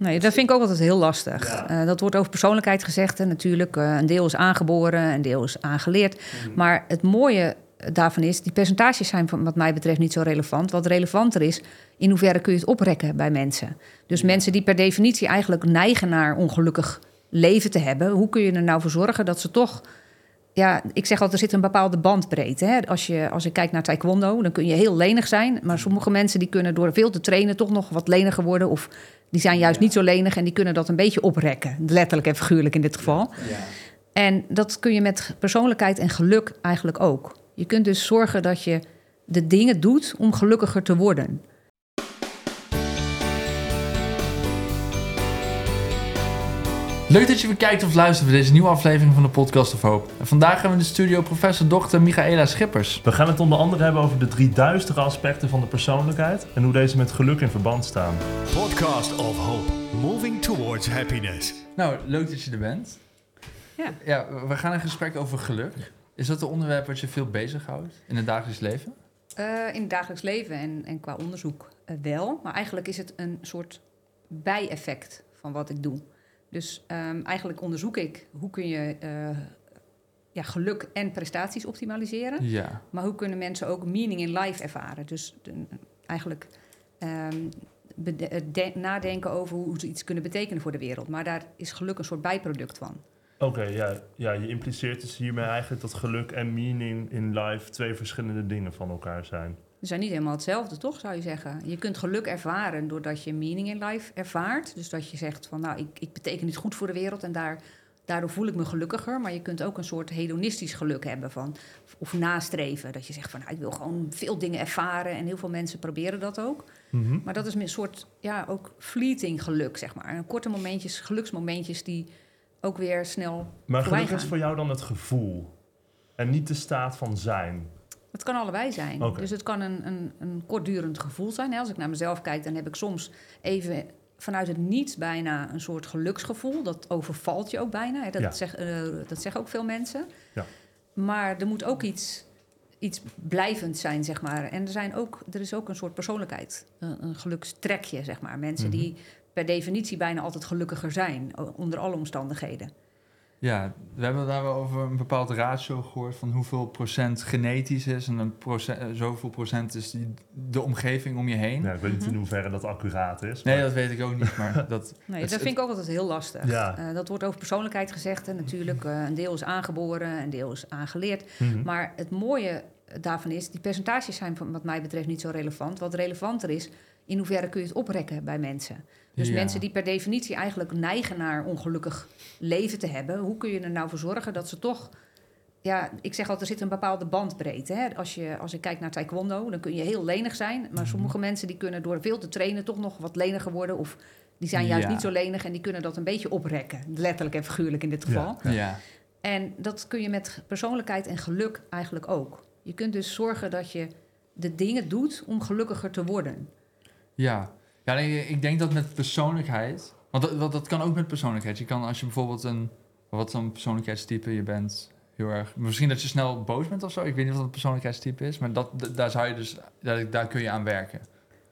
Nee, dat vind ik ook altijd heel lastig. Ja. Eh, dat wordt over persoonlijkheid gezegd. En natuurlijk, eh, een deel is aangeboren, een deel is aangeleerd. Mhm. Maar het mooie daarvan is, die percentages zijn van- wat mij betreft niet zo relevant. Wat relevanter is, in hoeverre kun je het oprekken bij mensen. Dus Ja. mensen die per definitie eigenlijk neigen naar ongelukkig leven te hebben, hoe kun je er nou voor zorgen dat ze toch. Ja, ik zeg altijd, er zit een bepaalde bandbreedte. Hè? Als, je, als ik kijk naar taekwondo, dan kun je heel lenig zijn. Maar sommige mensen die kunnen door veel te trainen toch nog wat leniger worden. Of die zijn juist Ja. niet zo lenig en die kunnen dat een beetje oprekken. Letterlijk en figuurlijk in dit geval. Ja. En dat kun je met persoonlijkheid en geluk eigenlijk ook. Je kunt dus zorgen dat je de dingen doet om gelukkiger te worden. Leuk dat je weer kijkt of luistert voor deze nieuwe aflevering van de Podcast of Hoop. En vandaag hebben we in de studio professor Dr. Michaela Schippers. We gaan het onder andere hebben over de drie duistere aspecten van de persoonlijkheid en hoe deze met geluk in verband staan. Podcast of Hope. Moving towards happiness. Nou, leuk dat je er bent. Ja. Ja, we gaan een gesprek over geluk. Is dat een onderwerp wat je veel bezighoudt in het dagelijks leven? Eh, in het dagelijks leven en, en qua onderzoek eh, wel. Maar eigenlijk is het een soort bijeffect van wat ik doe. Dus ehm, eigenlijk onderzoek ik hoe kun je eh, ja, geluk en prestaties optimaliseren. Ja. Maar hoe kunnen mensen ook meaning in life ervaren? Dus de- eigenlijk ehm, eh, de- nadenken over hoe ze iets kunnen betekenen voor de wereld. Maar daar is geluk een soort bijproduct van. Oké, ja, ja, je impliceert dus hiermee eigenlijk dat geluk en meaning in life twee verschillende dingen van elkaar zijn. Ze zijn niet helemaal hetzelfde, toch, zou je zeggen? Je kunt geluk ervaren doordat je meaning in life ervaart. Dus dat je zegt van, nou, ik, ik beteken iets goed voor de wereld... en daar, daardoor voel ik me gelukkiger. Maar je kunt ook een soort hedonistisch geluk hebben van... of nastreven, dat je zegt van, nou, ik wil gewoon veel dingen ervaren... en heel veel mensen proberen dat ook. Maar dat is een soort, ja, ook fleeting geluk, zeg maar. En korte momentjes, geluksmomentjes die ook weer snel... Maar geluk is voor jou dan het gevoel en niet de staat van zijn. Het kan allebei zijn. Dus het kan een, een, een kortdurend gevoel zijn. Als ik naar mezelf kijk, dan heb ik soms even vanuit het niets bijna een soort geluksgevoel. Dat overvalt je ook bijna. Dat, Ja. zeg, eh, dat zeggen ook veel mensen. Ja. Maar er moet ook iets, iets blijvend zijn, zeg maar. En er, zijn ook, er is ook een soort persoonlijkheid. Een, een gelukstrekje, zeg maar. Mensen Mhm. die per definitie bijna altijd gelukkiger zijn. Onder alle omstandigheden. Ja, we hebben daar wel over een bepaald ratio gehoord van hoeveel procent genetisch is en een procent, eh, zoveel procent is die, de omgeving om je heen. Ja, ik weet niet Mhm. in hoeverre dat accuraat is. Nee, dat weet ik ook niet, maar dat... Nee, Het- dat vind ik ook altijd heel lastig. Ja. Eh, dat wordt over persoonlijkheid gezegd. En natuurlijk, eh, een deel is aangeboren, een deel is aangeleerd. Mhm. Maar het mooie daarvan is, die percentages zijn van, wat mij betreft niet zo relevant. Wat relevanter is, in hoeverre kun je het oprekken bij mensen. Dus Ja. mensen die per definitie eigenlijk neigen naar ongelukkig leven te hebben, hoe kun je er nou voor zorgen dat ze toch. Ja, ik zeg altijd, er zit een bepaalde bandbreedte. Hè? Als, je, als ik kijk naar taekwondo, dan kun je heel lenig zijn. Maar Mhm. sommige mensen die kunnen door veel te trainen toch nog wat leniger worden. Of die zijn juist Ja. niet zo lenig en die kunnen dat een beetje oprekken. Letterlijk en figuurlijk in dit geval. Ja. Ja. En dat kun je met persoonlijkheid en geluk eigenlijk ook. Je kunt dus zorgen dat je de dingen doet om gelukkiger te worden. Ja, ja nee, ik denk dat met persoonlijkheid. Want dat, dat, dat kan ook met persoonlijkheid. Je kan als je bijvoorbeeld een. Wat zo'n persoonlijkheidstype je bent. Heel erg. Misschien dat je snel boos bent of zo. Ik weet niet wat een persoonlijkheidstype is. Maar dat, daar zou je dus. Daar, daar kun je aan werken.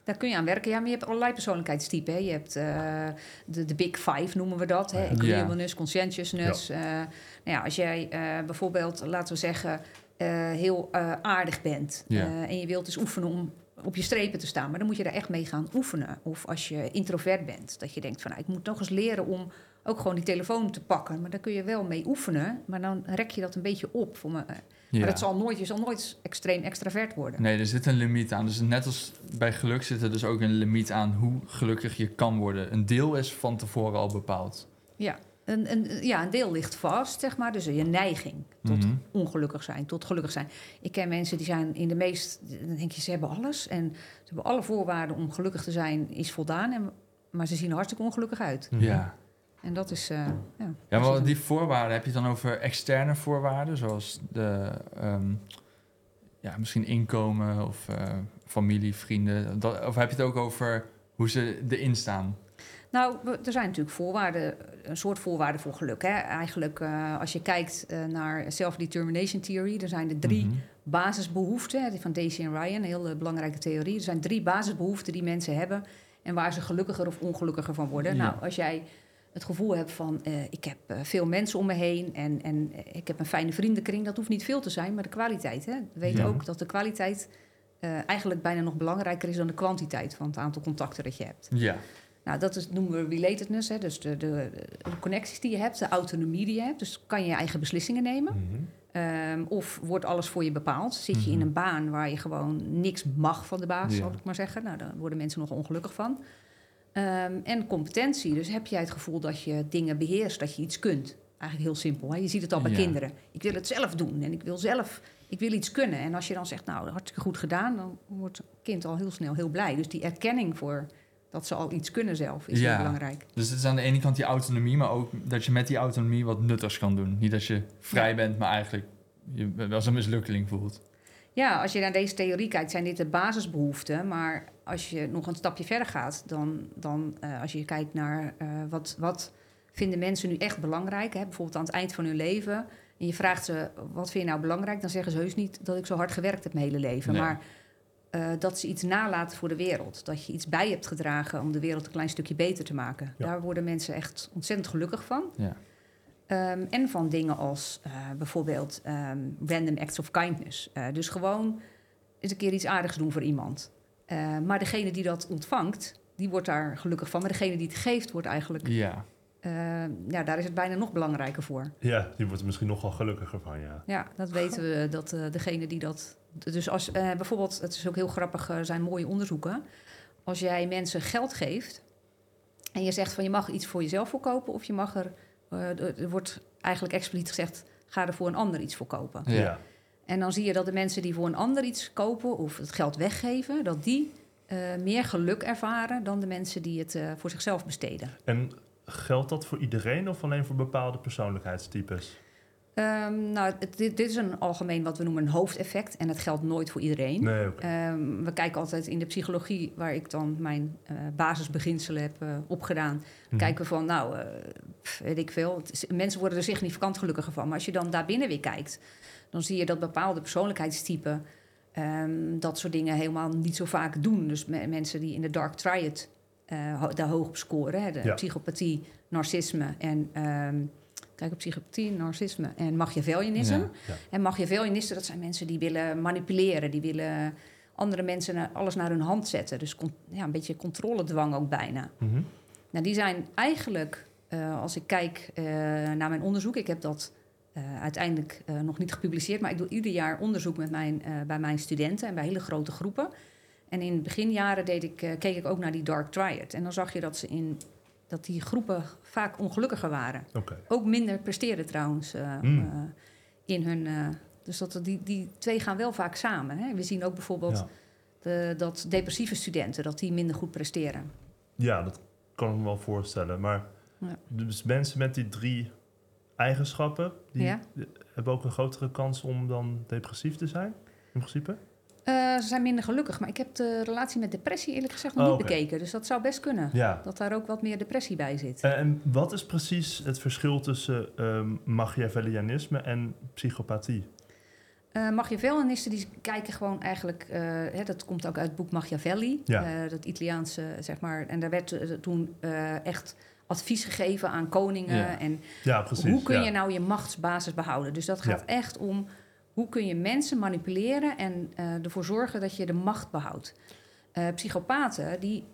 Daar kun je aan werken. Ja, maar je hebt allerlei persoonlijkheidstypen. Hè. Je hebt eh, de, de big five, noemen we dat. Hè. Agreeableness, conscientiousness. eh, nou ja, als jij eh, bijvoorbeeld, laten we zeggen, eh, heel eh, aardig bent... Ja. eh, en je wilt dus oefenen om op je strepen te staan... maar dan moet je daar echt mee gaan oefenen. Of als je introvert bent, dat je denkt van... Nou, ik moet nog eens leren om ook gewoon die telefoon te pakken. Maar daar kun je wel mee oefenen, maar dan rek je dat een beetje op. Voor me. Ja. Maar het zal nooit, je zal nooit extreem extravert worden. Nee, er zit een limiet aan. Dus net als bij geluk zit er dus ook een limiet aan hoe gelukkig je kan worden. Een deel is van tevoren al bepaald. Ja, een, een, ja, een deel ligt vast, zeg maar. Dus je neiging tot Mhm. ongelukkig zijn, tot gelukkig zijn. Ik ken mensen die zijn in de meest... Dan denk je, ze hebben alles. En ze hebben alle voorwaarden om gelukkig te zijn, is voldaan. En, maar ze zien er hartstikke ongelukkig uit. Mhm. Ja. En dat is... eh, ja, Ja, maar die voorwaarden, heb je het dan over externe voorwaarden, zoals de, ehm, ja, misschien inkomen of eh, familie, vrienden? Dat, of heb je het ook over hoe ze erin staan? Nou, we- er zijn natuurlijk voorwaarden, een soort voorwaarden voor geluk. Hè? Eigenlijk, eh, als je kijkt eh, naar self-determination theory, er zijn er drie Mhm. basisbehoeften, hè, die van Daisy en Ryan, een hele belangrijke theorie. Er zijn drie basisbehoeften die mensen hebben. en waar ze gelukkiger of ongelukkiger van worden. Ja. Nou, als jij het gevoel hebt van eh, ik heb veel mensen om me heen en, en ik heb een fijne vriendenkring, dat hoeft niet veel te zijn, maar de kwaliteit. Hè? We weten Ja. ook dat de kwaliteit eigenlijk bijna nog belangrijker is dan de kwantiteit van het aantal contacten dat je hebt. Ja. Nou, dat is, noemen we relatedness, hè? dus de, de, de connecties die je hebt, de autonomie die je hebt. Dus kan je je eigen beslissingen nemen. Mhm. Ehm, of wordt alles voor je bepaald? Zit je in Mhm. een baan waar je gewoon niks mag van de baas, Ja. zal ik maar zeggen. Nou, daar worden mensen nog ongelukkig van. Ehm, en competentie. Dus heb jij het gevoel dat je dingen beheerst, dat je iets kunt. Eigenlijk heel simpel. Hè? Je ziet het al bij Ja. kinderen. Ik wil het zelf doen en ik wil zelf, ik wil iets kunnen. En als je dan zegt, nou, hartstikke goed gedaan, dan wordt het kind al heel snel heel blij. Dus die erkenning voor dat ze al iets kunnen zelf is Ja. heel belangrijk. Dus het is aan de ene kant die autonomie, maar ook dat je met die autonomie wat nuttigs kan doen. Niet dat je vrij Ja. bent, maar eigenlijk je wel zo'n mislukkeling voelt. Ja, als je naar deze theorie kijkt, zijn dit de basisbehoeften. Maar als je nog een stapje verder gaat, dan, dan eh, als je kijkt naar eh, wat, wat vinden mensen nu echt belangrijk, hè? bijvoorbeeld aan het eind van hun leven. En je vraagt ze, wat vind je nou belangrijk? Dan zeggen ze heus niet dat ik zo hard gewerkt heb mijn hele leven. Nee. Maar eh, dat ze iets nalaten voor de wereld. Dat je iets bij hebt gedragen om de wereld een klein stukje beter te maken. Ja. Daar worden mensen echt ontzettend gelukkig van. Ja. Ehm, en van dingen als eh, bijvoorbeeld ehm, random acts of kindness. Eh, dus gewoon eens een keer iets aardigs doen voor iemand. Eh, maar degene die dat ontvangt, die wordt daar gelukkig van. Maar degene die het geeft, wordt eigenlijk... Ja. Eh, ja, daar is het bijna nog belangrijker voor. Ja, die wordt er misschien nog wel gelukkiger van, ja. Ja, dat weten we, dat eh, degene die dat... Dus als eh, bijvoorbeeld, het is ook heel grappig, er zijn mooie onderzoeken. Als jij mensen geld geeft en je zegt van je mag iets voor jezelf voorkopen... of je mag er, eh, er wordt eigenlijk expliciet gezegd, ga er voor een ander iets voor kopen. Ja. En dan zie je dat de mensen die voor een ander iets kopen of het geld weggeven, dat die eh, meer geluk ervaren dan de mensen die het eh, voor zichzelf besteden. En geldt dat voor iedereen of alleen voor bepaalde persoonlijkheidstypes? Ehm, nou, het- dit, dit is een algemeen wat we noemen een hoofdeffect en het geldt nooit voor iedereen. Nee. Ehm, we kijken altijd in de psychologie, waar ik dan mijn eh, basisbeginselen heb eh, opgedaan. Mhm. Kijken we van, nou, pff, weet ik veel. Is- mensen worden er significant gelukkiger van. Maar als je dan daarbinnen weer kijkt, dan zie je dat bepaalde persoonlijkheidstypen ehm, dat soort dingen helemaal niet zo vaak doen. Dus me- mensen die in de dark triad eh, ho- daar hoog op scoren, hè, de Ja. psychopathie, narcisme en. ehm, Kijk op psychopathie, narcisme en Machiavellianisme. Ja. Ja. En Machiavellisten, dat zijn mensen die willen manipuleren, die willen andere mensen alles naar hun hand zetten. Dus ja, een beetje controledwang ook bijna. Mhm. Nou, die zijn eigenlijk, eh, als ik kijk eh, naar mijn onderzoek, ik heb dat eh, uiteindelijk eh, nog niet gepubliceerd, maar ik doe ieder jaar onderzoek met mijn, eh, bij mijn studenten en bij hele grote groepen. En in de beginjaren deed ik, eh, keek ik ook naar die Dark Triad. En dan zag je dat, ze in, dat die groepen vaak ongelukkiger waren. Ook minder presteerden trouwens eh, Mm. eh, in hun. dus dat, die, die twee gaan wel vaak samen. Hè? We zien ook bijvoorbeeld Ja. de, dat depressieve studenten dat die minder goed presteren. ja, dat kan ik me wel voorstellen. Maar Ja. dus mensen met die drie eigenschappen, die Ja. hebben ook een grotere kans om dan depressief te zijn, in principe? Eh, ze zijn minder gelukkig, maar ik heb de relatie met depressie eerlijk gezegd nog Oh, niet bekeken. Dus dat zou best kunnen. Ja. Dat daar ook wat meer depressie bij zit. Eh, En wat is precies het verschil tussen ehm Machiavellianisme en psychopathie? Eh Machiavellisten die kijken gewoon eigenlijk, hè, dat komt ook uit het boek Machiavelli, Ja. dat Italiaanse zeg maar. En daar werd toen echt advies gegeven aan koningen Ja. en Ja, precies. hoe kun je nou je machtsbasis behouden? Dus dat gaat echt om hoe kun je mensen manipuleren en eh, ervoor zorgen dat je de macht behoudt. Eh, psychopaten, die,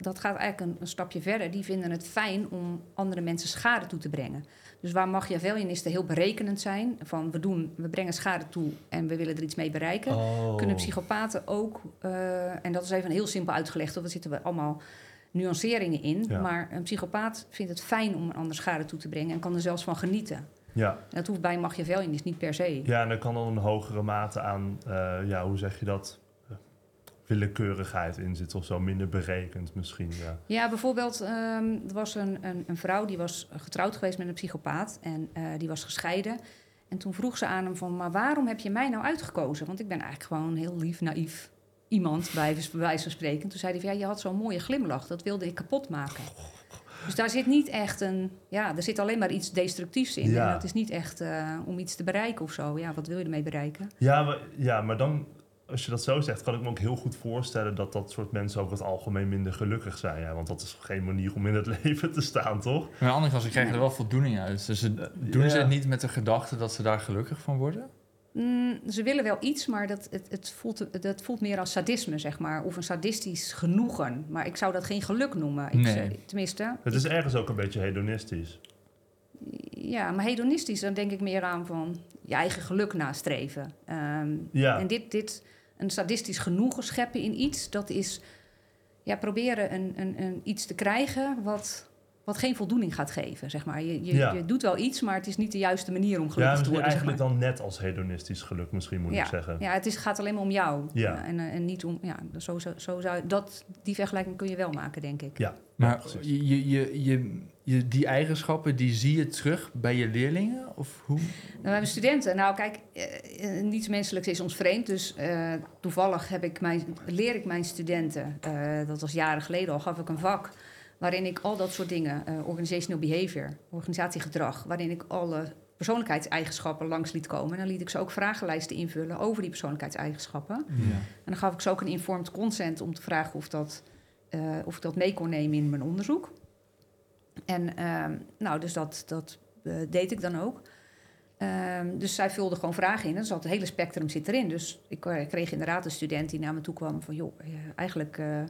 dat gaat eigenlijk een, een stapje verder. Die vinden het fijn om andere mensen schade toe te brengen. Dus waar Machiavellianisten heel berekenend zijn, van we, doen, we brengen schade toe en we willen er iets mee bereiken, Oh. kunnen psychopaten ook, eh, en dat is even heel simpel uitgelegd, want er zitten we allemaal nuanceringen in. Ja. Maar een psychopaat vindt het fijn om een ander schade toe te brengen en kan er zelfs van genieten. Ja. En dat hoeft bij een Machiavellianist niet per se. ja, en er kan dan een hogere mate aan, eh, ja, hoe zeg je dat? Willekeurigheid in zitten of zo, minder berekend misschien. Ja. Ja, bijvoorbeeld, ehm, er was een, een, een vrouw die was getrouwd geweest met een psychopaat en eh, die was gescheiden. En toen vroeg ze aan hem van, maar waarom heb je mij nou uitgekozen? Want ik ben eigenlijk gewoon een heel lief, naïef iemand, bij bij wijze van spreken. Toen zei hij van, ja, je had zo'n mooie glimlach, dat wilde ik kapot maken. Dus daar zit niet echt een, ja, er zit alleen maar iets destructiefs in. Ja. En dat is niet echt eh, om iets te bereiken of zo. Ja, wat wil je ermee bereiken? Ja, maar, ja, maar dan als je dat zo zegt, kan ik me ook heel goed voorstellen dat dat soort mensen over het algemeen minder gelukkig zijn. Ja, want dat is geen manier om in het leven te staan, toch? Maar kant, ze krijgen er wel voldoening uit. Dus ze, doen ze het niet met de gedachte dat ze daar gelukkig van worden? Mm, ze willen wel iets, maar dat, het, het, voelt, het voelt meer als sadisme, zeg maar. Of een sadistisch genoegen. Maar ik zou dat geen geluk noemen. Ik, Nee. tenminste, Het is ergens ook een beetje hedonistisch. ja, maar hedonistisch, dan denk ik meer aan van je eigen geluk nastreven. Ehm, Ja. En dit, dit, een sadistisch genoegen scheppen in iets, dat is ja, proberen een, een, een iets te krijgen wat, wat geen voldoening gaat geven, zeg maar. Je, je, Ja. je doet wel iets, maar het is niet de juiste manier om Ja, gelukkig te worden, zeg maar. eigenlijk dan net als hedonistisch geluk, misschien moet ja, ik zeggen. ja, het is, gaat alleen maar om jou. Ja. en, eh, en niet om, ja, zo, zo, zo zou, dat, die vergelijking kun je wel maken, denk ik. Ja, Maar je, je, je, je, je- die eigenschappen, die zie je terug bij je leerlingen? Of hoe? Nou, we hebben studenten. Nou, kijk, eh, eh, niets menselijks is ons vreemd. Dus eh, toevallig heb ik mijn, leer ik mijn studenten, eh, dat was jaren geleden al, gaf ik een vak waarin ik al dat soort dingen, eh, organizational behavior, organisatiegedrag, waarin ik alle persoonlijkheidseigenschappen langs liet komen. En dan liet ik ze ook vragenlijsten invullen over die persoonlijkheidseigenschappen. Ja. En dan gaf ik ze ook een informed consent om te vragen of, dat, eh, of ik dat mee kon nemen in mijn onderzoek. En ehm, nou, dus dat, dat eh, deed ik dan ook. Ehm, dus zij vulde gewoon vragen in. En zat het hele spectrum zit erin. Dus ik kreeg inderdaad een student die naar me toe kwam van... joh, eigenlijk eh,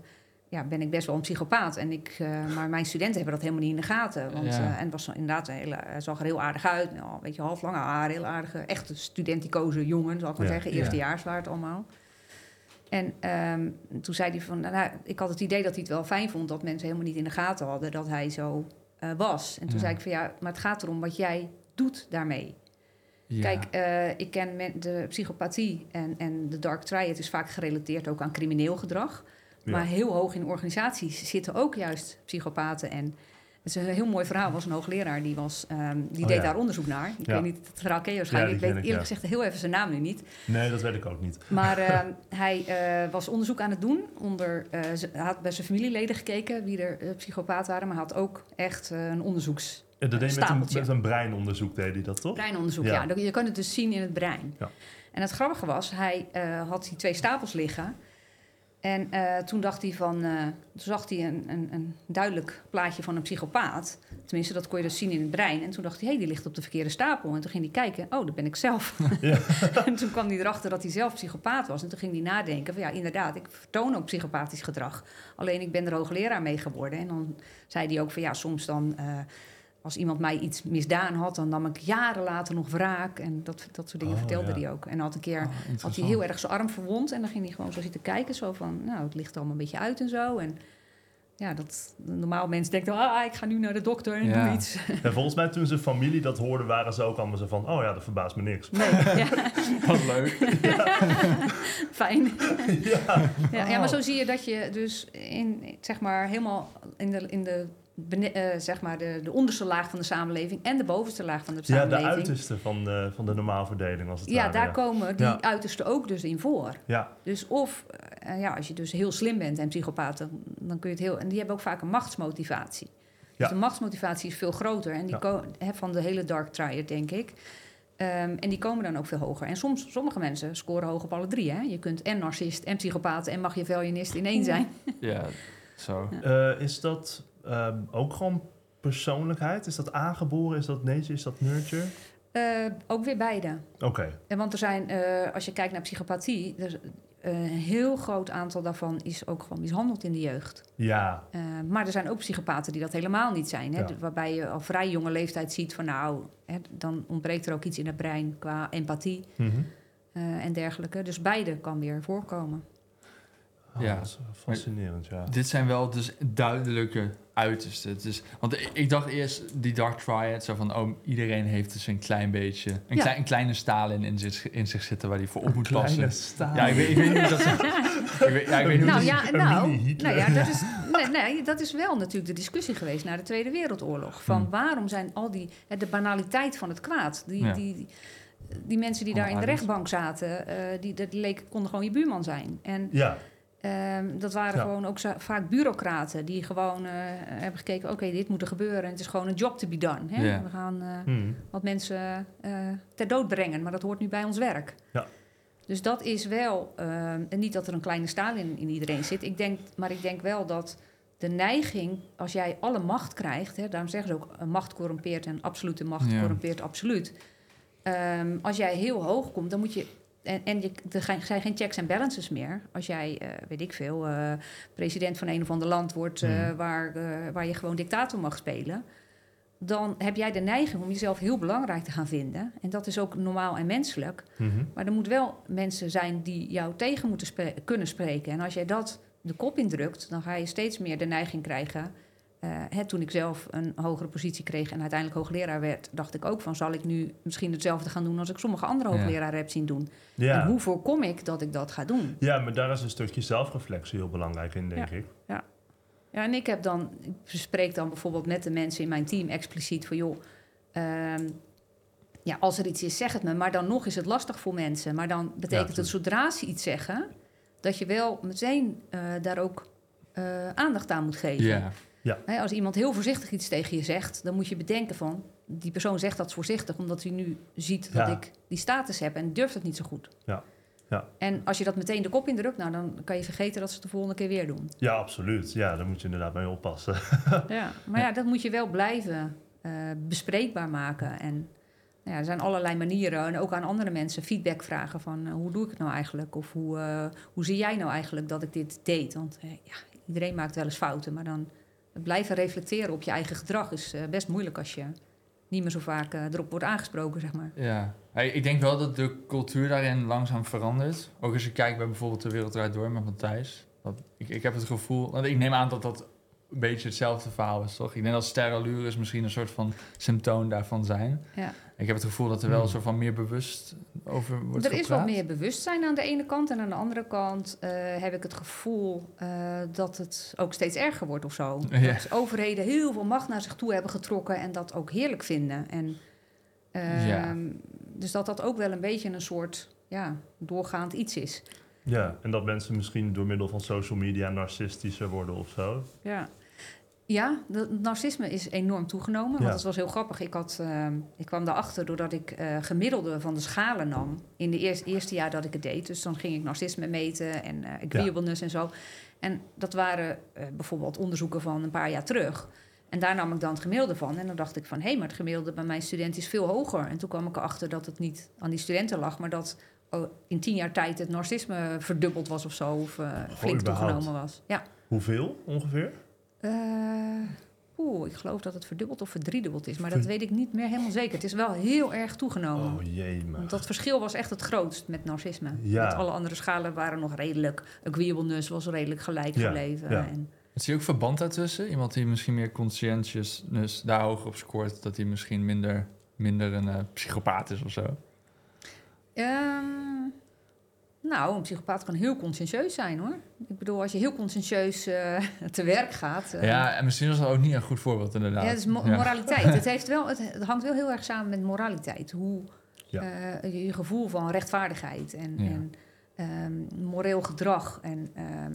ja, ben ik best wel een psychopaat. En ik, eh, maar mijn studenten hebben dat helemaal niet in de gaten. Want, Ja. eh, en het was inderdaad een hele, hij zag er heel aardig uit. Nou, weet je, half lange haar, heel aardige, echte studenticoze jongen, zal ik maar Ja. zeggen. Ja. Eerstejaars waren het allemaal. En ehm, toen zei hij van, nou, ik had het idee dat hij het wel fijn vond dat mensen helemaal niet in de gaten hadden dat hij zo eh, was. En toen zei ik van ja, maar het gaat erom wat jij doet daarmee. Ja. Kijk, ik ken de psychopathie en, en de dark triad is vaak gerelateerd ook aan crimineel gedrag. Ja. Maar heel hoog in organisaties zitten ook juist psychopaten en het is een heel mooi verhaal. Er was een hoogleraar die, was, ehm, die Oh, deed ja. daar onderzoek naar. Ik Ja. weet niet, het verhaal ken je Ja, waarschijnlijk. die ik weet ik, eerlijk ja. gezegd heel even zijn naam nu niet. Nee, dat weet ik ook niet. Maar eh, hij eh, was onderzoek aan het doen. Onder, eh, had bij zijn familieleden gekeken wie er eh, psychopaat waren. Maar hij had ook echt een onderzoeks... Ja, dat deed met een, met een breinonderzoek, deed hij dat toch? Breinonderzoek, Ja. ja. Je kan het dus zien in het brein. Ja. En het grappige was, hij had die twee stapels liggen. En eh, toen dacht hij van, eh, toen zag hij een, een, een duidelijk plaatje van een psychopaat. Tenminste, dat kon je dus zien in het brein. En toen dacht hij, hé, hey, die ligt op de verkeerde stapel. En toen ging hij kijken, oh, dat ben ik zelf. Ja. en toen kwam hij erachter dat hij zelf psychopaat was. En toen ging hij nadenken van, ja, inderdaad, ik vertoon ook psychopathisch gedrag. Alleen ik ben er hoogleraar mee geworden. En dan zei hij ook van, ja, soms dan... eh, als iemand mij iets misdaan had, dan nam ik jaren later nog wraak. En dat, dat soort dingen Oh, vertelde ja. hij ook. En had een keer Oh, had hij heel erg zijn arm verwond. En dan ging hij gewoon zo zitten kijken. Zo van, nou, het ligt allemaal een beetje uit en zo. En ja, dat een normaal mens denkt, ah, ik ga nu naar de dokter en Ja. doe iets. Ja, volgens mij toen zijn familie dat hoorde, waren ze ook allemaal zo van... Oh ja, dat verbaast me niks. Nee, ja, Wat leuk. fijn. ja. Ja, ja, maar zo zie je dat je dus in, zeg maar, helemaal in de, in de, bene- eh, zeg maar de, de onderste laag van de samenleving en de bovenste laag van de ja, de samenleving. uiterste van de, van de normaalverdeling als het ja, ware. daar komen die Ja. uitersten ook dus in voor. Ja, Dus of, eh, ja, als je dus heel slim bent en psychopaat, dan, dan kun je het heel... En die hebben ook vaak een machtsmotivatie. Dus Ja. de machtsmotivatie is veel groter. En die Ja. ko- hè, van de hele dark triad, denk ik. Ehm, en die komen dan ook veel hoger. En soms, sommige mensen scoren hoog op alle drie. Hè? Je kunt en narcist en psychopaat en machiavellinist in één zijn. Ja, zo. Eh, is dat ehm, ook gewoon persoonlijkheid? Is dat aangeboren? Is dat nature? Is dat nurture? Eh, ook weer beide. Oké, En want er zijn, eh, als je kijkt naar psychopathie... Er, eh, een heel groot aantal daarvan is ook gewoon mishandeld in de jeugd. ja. Eh, maar er zijn ook psychopaten die dat helemaal niet zijn. Hè? Ja. De- Waarbij je al vrij jonge leeftijd ziet van nou, hè, dan ontbreekt er ook iets in het brein qua empathie Mhm. eh, en dergelijke. Dus beide kan weer voorkomen. Oh, Ja. Dat is fascinerend, ja. Dit zijn wel dus duidelijke uitersten. Het is, want ik, dacht eerst die Dark Triad, zo van, oh, iedereen heeft dus een klein beetje, een, Ja. klein, een kleine Stalin in zich, in zich zitten waar hij voor op moet passen. Ja, ik weet, ik weet niet hoe dat... ik weet, ja, ik weet niet Nou ja, nou, nou ja, dat is, nee, nee, dat is wel natuurlijk de discussie geweest na de Tweede Wereldoorlog. Van Hmm. waarom zijn al die, hè, de banaliteit van het kwaad, die, Ja. die, die mensen die daar in de rechtbank zaten, eh, die, dat leek, konden gewoon je buurman zijn. En Ja, Ehm, dat waren Ja. gewoon ook vaak bureaucraten die gewoon eh, hebben gekeken: oké, dit moet er gebeuren. En het is gewoon een job to be done. Hè? We gaan eh, Mhm. wat mensen eh, ter dood brengen, maar dat hoort nu bij ons werk. Ja. Dus dat is wel, ehm, en niet dat er een kleine Stalin in iedereen zit, ik denk, maar ik denk wel dat de neiging, als jij alle macht krijgt, hè, daarom zeggen ze ook, macht corrumpeert en absolute macht Ja. corrumpeert absoluut. Ehm, als jij heel hoog komt, dan moet je. En, en je, er zijn geen checks en balances meer. Als jij, eh, weet ik veel, eh, president van een of ander land wordt eh, Mhm. waar, waar je gewoon dictator mag spelen. Dan heb jij de neiging om jezelf heel belangrijk te gaan vinden. En dat is ook normaal en menselijk. Mhm. Maar er moet wel mensen zijn die jou tegen moeten spre- kunnen spreken. En als jij dat de kop indrukt, dan ga je steeds meer de neiging krijgen. Eh, hè, toen ik zelf een hogere positie kreeg en uiteindelijk hoogleraar werd, dacht ik ook van zal ik nu misschien hetzelfde gaan doen als ik sommige andere Ja. hoogleraren heb zien doen. En Ja. hoe voorkom ik dat ik dat ga doen? ja, maar daar is een stukje zelfreflectie heel belangrijk in, denk ik. Ja, en ik heb dan, ik bespreek dan bijvoorbeeld met de mensen in mijn team expliciet van joh, ehm, ja, als er iets is, zeg het me. Maar dan nog is het lastig voor mensen. Maar dan betekent het zodra ze iets zeggen, dat je wel meteen eh, daar ook eh, aandacht aan moet geven. Ja. Hè, als iemand heel voorzichtig iets tegen je zegt, dan moet je bedenken van die persoon zegt dat voorzichtig omdat hij nu ziet dat Ja. ik die status heb en durft het niet zo goed. Ja. Ja. En als je dat meteen de kop indrukt, nou dan kan je vergeten dat ze het de volgende keer weer doen. Ja, absoluut. Ja, daar moet je inderdaad mee oppassen. Ja, maar ja, dat moet je wel blijven eh, bespreekbaar maken. En nou ja, er zijn allerlei manieren. En ook aan andere mensen feedback vragen van... eh, hoe doe ik het nou eigenlijk? Of hoe, eh, hoe zie jij nou eigenlijk dat ik dit deed? Want ja, iedereen maakt wel eens fouten. Maar dan blijven reflecteren op je eigen gedrag... is eh, best moeilijk als je niet meer zo vaak eh, erop wordt aangesproken, zeg maar. Ja, Hey, ik denk wel dat de cultuur daarin langzaam verandert. Ook als je kijkt bij bijvoorbeeld De Wereld Draait Door met Matthijs. Ik, ik heb het gevoel... Ik neem aan dat dat een beetje hetzelfde verhaal is, toch? Ik denk dat sterrenallures misschien een soort van symptoom daarvan zijn. Ja. Ik heb het gevoel dat er wel een Hmm. soort van meer bewust over wordt Er is wat meer bewustzijn aan de ene kant. En aan de andere kant eh, heb ik het gevoel eh, dat het ook steeds erger wordt of zo. Ja. Dat overheden heel veel macht naar zich toe hebben getrokken en dat ook heerlijk vinden. En, ehm, Ja. Dus dat dat ook wel een beetje een soort ja, doorgaand iets is. ja, en dat mensen misschien door middel van social media narcistischer worden of zo. Ja. Ja, het narcisme is enorm toegenomen. Want Ja. het was heel grappig. Ik, had, ehm, ik kwam daarachter doordat ik eh, gemiddelde van de schalen nam. In de eerste, eerste jaar dat ik het deed. Dus dan ging ik narcisme meten en eh agreeableness en zo. En dat waren eh, bijvoorbeeld onderzoeken van een paar jaar terug. En daar nam ik dan het gemiddelde van. En dan dacht ik van, hé, maar het gemiddelde bij mijn student is veel hoger. En toen kwam ik erachter dat het niet aan die studenten lag... maar dat oh, in tien jaar tijd het narcisme verdubbeld was of zo. Of flink toegenomen was. Ja. Hoeveel ongeveer? Eh, Oeh, ik geloof dat het verdubbeld of verdriedubbeld is. Maar dat weet ik niet meer helemaal zeker. Het is wel heel erg toegenomen. Oh jee, maar. Want dat verschil was echt het grootst met narcisme. Ja. Met alle andere schalen waren nog redelijk... Agreeableness was redelijk gelijk Ja, gebleven. ja. En, Zie je ook verband daartussen? Iemand die misschien meer conscientiousness daar hoger op scoort, dat hij misschien minder, minder een eh, psychopaat is of zo? Ehm, nou, een psychopaat kan heel conscientieus zijn, hoor. Ik bedoel, als je heel conscientieus eh, te werk gaat... eh, Ja, en misschien was dat ook niet een goed voorbeeld inderdaad. Ja, het is mo- Ja. moraliteit. Het, heeft wel, het, het hangt wel heel erg samen met moraliteit. Hoe Ja. eh, je, je gevoel van rechtvaardigheid en, Ja. en ehm, moreel gedrag. En ehm,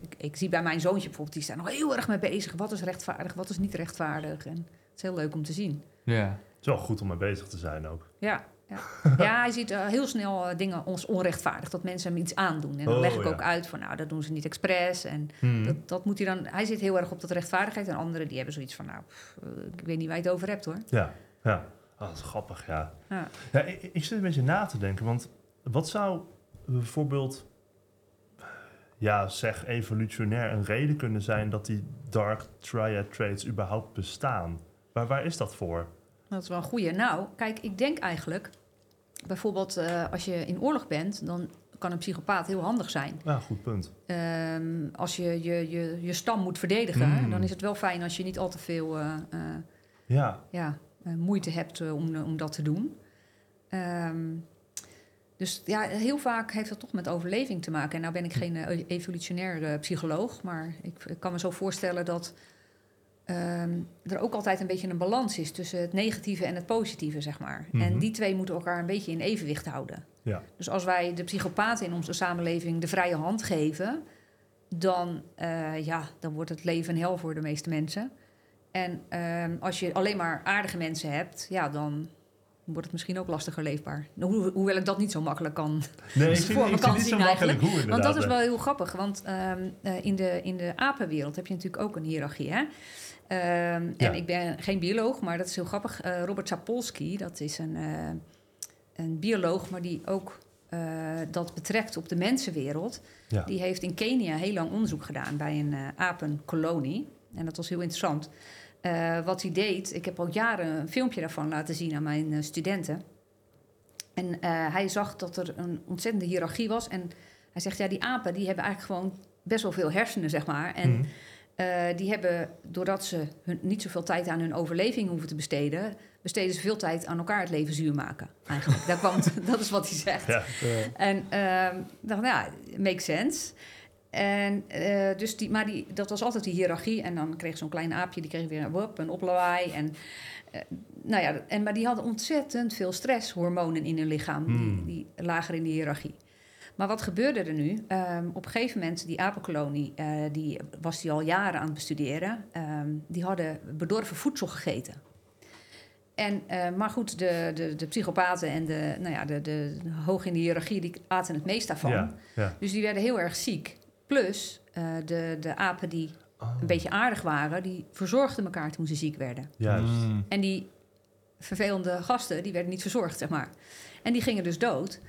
ik, ik zie bij mijn zoontje bijvoorbeeld, die staat nog heel erg mee bezig. Wat is rechtvaardig, wat is niet rechtvaardig? En het is heel leuk om te zien. Ja. Het is wel goed om mee bezig te zijn ook. Ja, ja. ja hij ziet eh, heel snel eh, dingen als onrechtvaardig. Dat mensen hem iets aandoen. En dan Oh, leg ik ja. ook uit van, nou, dat doen ze niet expres. En Hmm. dat, dat moet hij dan... Hij zit heel erg op dat rechtvaardigheid. En anderen die hebben zoiets van, nou, pff, eh, ik weet niet waar je het over hebt, hoor. Ja, ja. Ah, dat is grappig, ja. Ja. ja ik, ik zit een beetje na te denken, want wat zou bijvoorbeeld, ja, zeg evolutionair een reden kunnen zijn dat die dark triad traits überhaupt bestaan? Maar waar is dat voor? Dat is wel een goeie. Nou, kijk, ik denk eigenlijk... Bijvoorbeeld eh, als je in oorlog bent... dan kan een psychopaat heel handig zijn. Ja, goed punt. Ehm, als je je, je je stam moet verdedigen... Mm. dan is het wel fijn als je niet al te veel eh, eh, Ja, ja, moeite hebt om, om dat te doen. Ehm, dus ja, heel vaak heeft dat toch met overleving te maken. En nou ben ik geen evolutionair psycholoog... maar ik, ik kan me zo voorstellen dat... ehm, er ook altijd een beetje een balans is tussen het negatieve en het positieve, zeg maar. Mhm. En die twee moeten elkaar een beetje in evenwicht houden. Ja. Dus als wij de psychopaten in onze samenleving de vrije hand geven, dan, eh, ja, dan wordt het leven een hel voor de meeste mensen. En ehm, als je alleen maar aardige mensen hebt, ja, dan wordt het misschien ook lastiger leefbaar. Nou, Ho hoewel ik dat niet zo makkelijk kan. Nee, ik voor kan niet zo zien makkelijk hoe Want dat is wel heel grappig. Want ehm, eh, in, de, in de apenwereld heb je natuurlijk ook een hiërarchie. Hè? Ehm, Ja. En ik ben geen bioloog, maar dat is heel grappig. Eh, Robert Sapolsky, dat is een, eh, een bioloog, maar die ook eh, dat betrekt op de mensenwereld. Ja. Die heeft in Kenia heel lang onderzoek gedaan bij een apenkolonie. En dat was heel interessant. Wat hij deed, ik heb al jaren een filmpje daarvan laten zien aan mijn studenten. En hij zag dat er een ontzettende hiërarchie was. En hij zegt, ja, die apen die hebben eigenlijk gewoon best wel veel hersenen, zeg maar. En Mhm. Eh, die hebben, doordat ze hun, niet zoveel tijd aan hun overleving hoeven te besteden... besteden ze veel tijd aan elkaar het leven zuur maken, eigenlijk. Kwam het- dat is wat hij zegt. Ja. En ehm dacht, ja, makes sense. En, eh, dus die, maar die, dat was altijd die hiërarchie. En dan kreeg zo'n klein aapje, die kreeg weer een wop, een oplawaai. En, eh, nou ja, en, maar die hadden ontzettend veel stresshormonen in hun lichaam. Hmm. Die, die lager in de hiërarchie. Maar wat gebeurde er nu? Ehm, op een gegeven moment, die apenkolonie, eh, die was die al jaren aan het bestuderen. Ehm, die hadden bedorven voedsel gegeten. En, eh, maar goed, de, de, de psychopaten en de, nou ja, de, de, de hoog in de hiërarchie, die aten het meest daarvan. Ja, ja. Dus die werden heel erg ziek. Plus, eh, de, de apen die Oh, een beetje aardig waren, die verzorgden elkaar toen ze ziek werden. Juist. Mm. En die vervelende gasten, die werden niet verzorgd, zeg maar. En die gingen dus dood.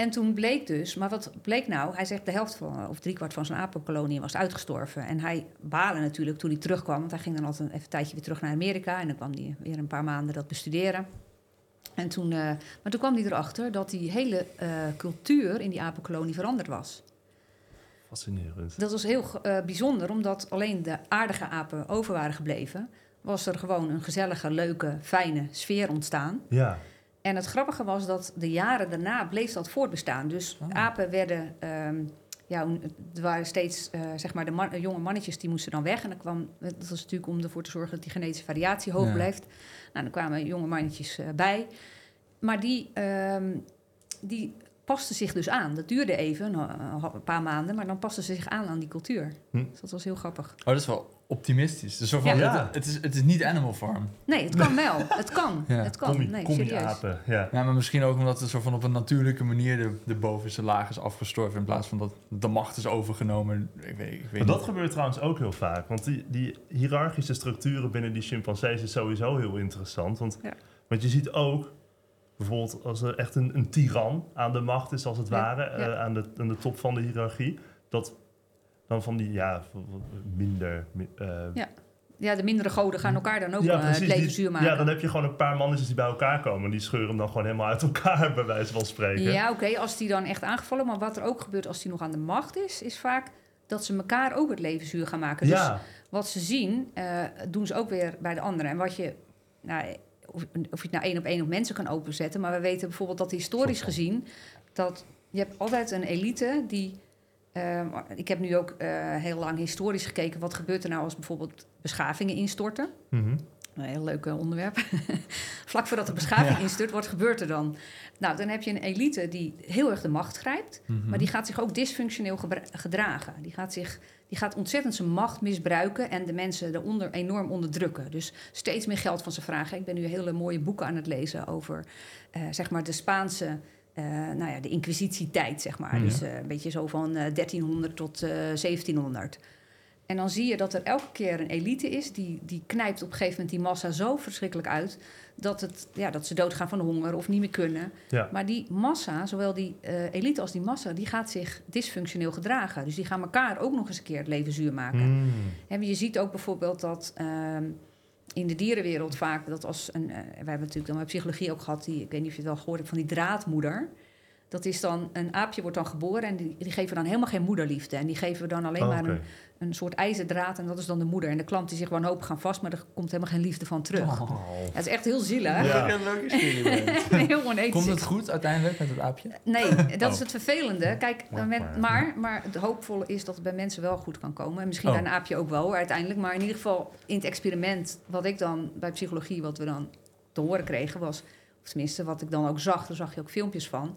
En toen bleek dus, maar wat bleek nou? Hij zegt de helft van, of driekwart van zijn apenkolonie was uitgestorven. En hij baalde natuurlijk toen hij terugkwam, want hij ging dan altijd even een tijdje weer terug naar Amerika. En dan kwam hij weer een paar maanden dat bestuderen. En toen, eh, maar toen kwam hij erachter dat die hele eh, cultuur in die apenkolonie veranderd was. Fascinerend. Dat was heel eh, bijzonder, omdat alleen de aardige apen over waren gebleven. Was er gewoon een gezellige, leuke, fijne sfeer ontstaan. Ja. En het grappige was dat de jaren daarna bleef dat voortbestaan. Dus Oh. apen werden... ehm, ja, er waren steeds, eh, zeg maar, de man- jonge mannetjes die moesten dan weg. En dan kwam, dat was natuurlijk om ervoor te zorgen dat die genetische variatie hoog Ja. blijft. Nou, dan kwamen jonge mannetjes eh, bij. Maar die, ehm, die pasten zich dus aan. Dat duurde even, een, een paar maanden, maar dan pasten ze zich aan aan die cultuur. Hm. Dus dat was heel grappig. Oh, dat is wel optimistisch. Dus zo van, Ja. het, het, is, het is niet Animal Farm. Nee, het kan wel. Het kan. Ja. Het kan. Commie, Nee, commie serieus. apen. Ja. Ja, maar misschien ook omdat het zo van op een natuurlijke manier de, de bovenste laag is afgestorven. In plaats van dat de macht is overgenomen. Ik weet, ik weet Maar dat niet. gebeurt trouwens ook heel vaak. Want die, die hiërarchische structuren binnen die chimpansees is sowieso heel interessant. Want, Ja. want je ziet ook, bijvoorbeeld als er echt een, een tiran aan de macht is, als het Ja, ware, ja. eh, aan, de, aan de top van de hiërarchie, dat dan van die, ja, minder... mi- eh, Ja, Ja, de mindere goden gaan elkaar dan ook ja, eh, het leven zuur maken. Ja, dan heb je gewoon een paar mannetjes die bij elkaar komen. En die scheuren hem dan gewoon helemaal uit elkaar, bij wijze van spreken. Ja, oké, als die dan echt aangevallen. Maar wat er ook gebeurt als die nog aan de macht is, is vaak dat ze elkaar ook het leven zuur gaan maken. Dus ja. wat ze zien, eh, doen ze ook weer bij de anderen. En wat je, nou, of, of je het nou één op één op mensen kan openzetten, maar we weten bijvoorbeeld dat historisch gezien, dat je hebt altijd een elite die. Eh, ik heb nu ook eh, heel lang historisch gekeken. Wat gebeurt er nou als bijvoorbeeld beschavingen instorten? Mhm. Een heel leuk eh, onderwerp. Vlak voordat de beschaving instort, wat gebeurt er dan? Nou, dan heb je een elite die heel erg de macht grijpt, Mhm. maar die gaat zich ook dysfunctioneel gedragen. Die gaat, zich, die gaat ontzettend zijn macht misbruiken en de mensen eronder enorm onderdrukken. Dus steeds meer geld van ze vragen. Ik ben nu hele mooie boeken aan het lezen over eh, zeg maar de Spaanse. Eh, nou ja, de inquisitietijd, zeg maar. Dus eh, een beetje zo van eh, 1300 tot eh 1700. En dan zie je dat er elke keer een elite is die, die knijpt op een gegeven moment die massa zo verschrikkelijk uit dat, het, ja, dat ze doodgaan van honger of niet meer kunnen. Ja. Maar die massa, zowel die elite als die massa, die gaat zich dysfunctioneel gedragen. Dus die gaan elkaar ook nog eens een keer het leven zuur maken. Mm. En je ziet ook bijvoorbeeld dat ehm, in de dierenwereld vaak dat als een. eh, wij hebben natuurlijk dan bij psychologie ook gehad, die, ik weet niet of je het wel gehoord hebt, van die draadmoeder. Dat is dan, een aapje wordt dan geboren en die, die geven dan helemaal geen moederliefde. En die geven dan alleen Oh, maar een, een soort ijzerdraad en dat is dan de moeder. En de klant die zich wanhopig gaan vast, maar er komt helemaal geen liefde van terug. Oh. Ja, het is echt heel zielig. Ja. Experiment. heel onethisch. Komt het goed uiteindelijk met het aapje? Nee, dat Oh. is het vervelende. Kijk, Ja, met, maar- maar, maar het hoopvolle is dat het bij mensen wel goed kan komen. En misschien Oh. bij een aapje ook wel uiteindelijk. Maar in ieder geval in het experiment, wat ik dan bij psychologie, wat we dan te horen kregen, was, of tenminste wat ik dan ook zag, daar zag je ook filmpjes van.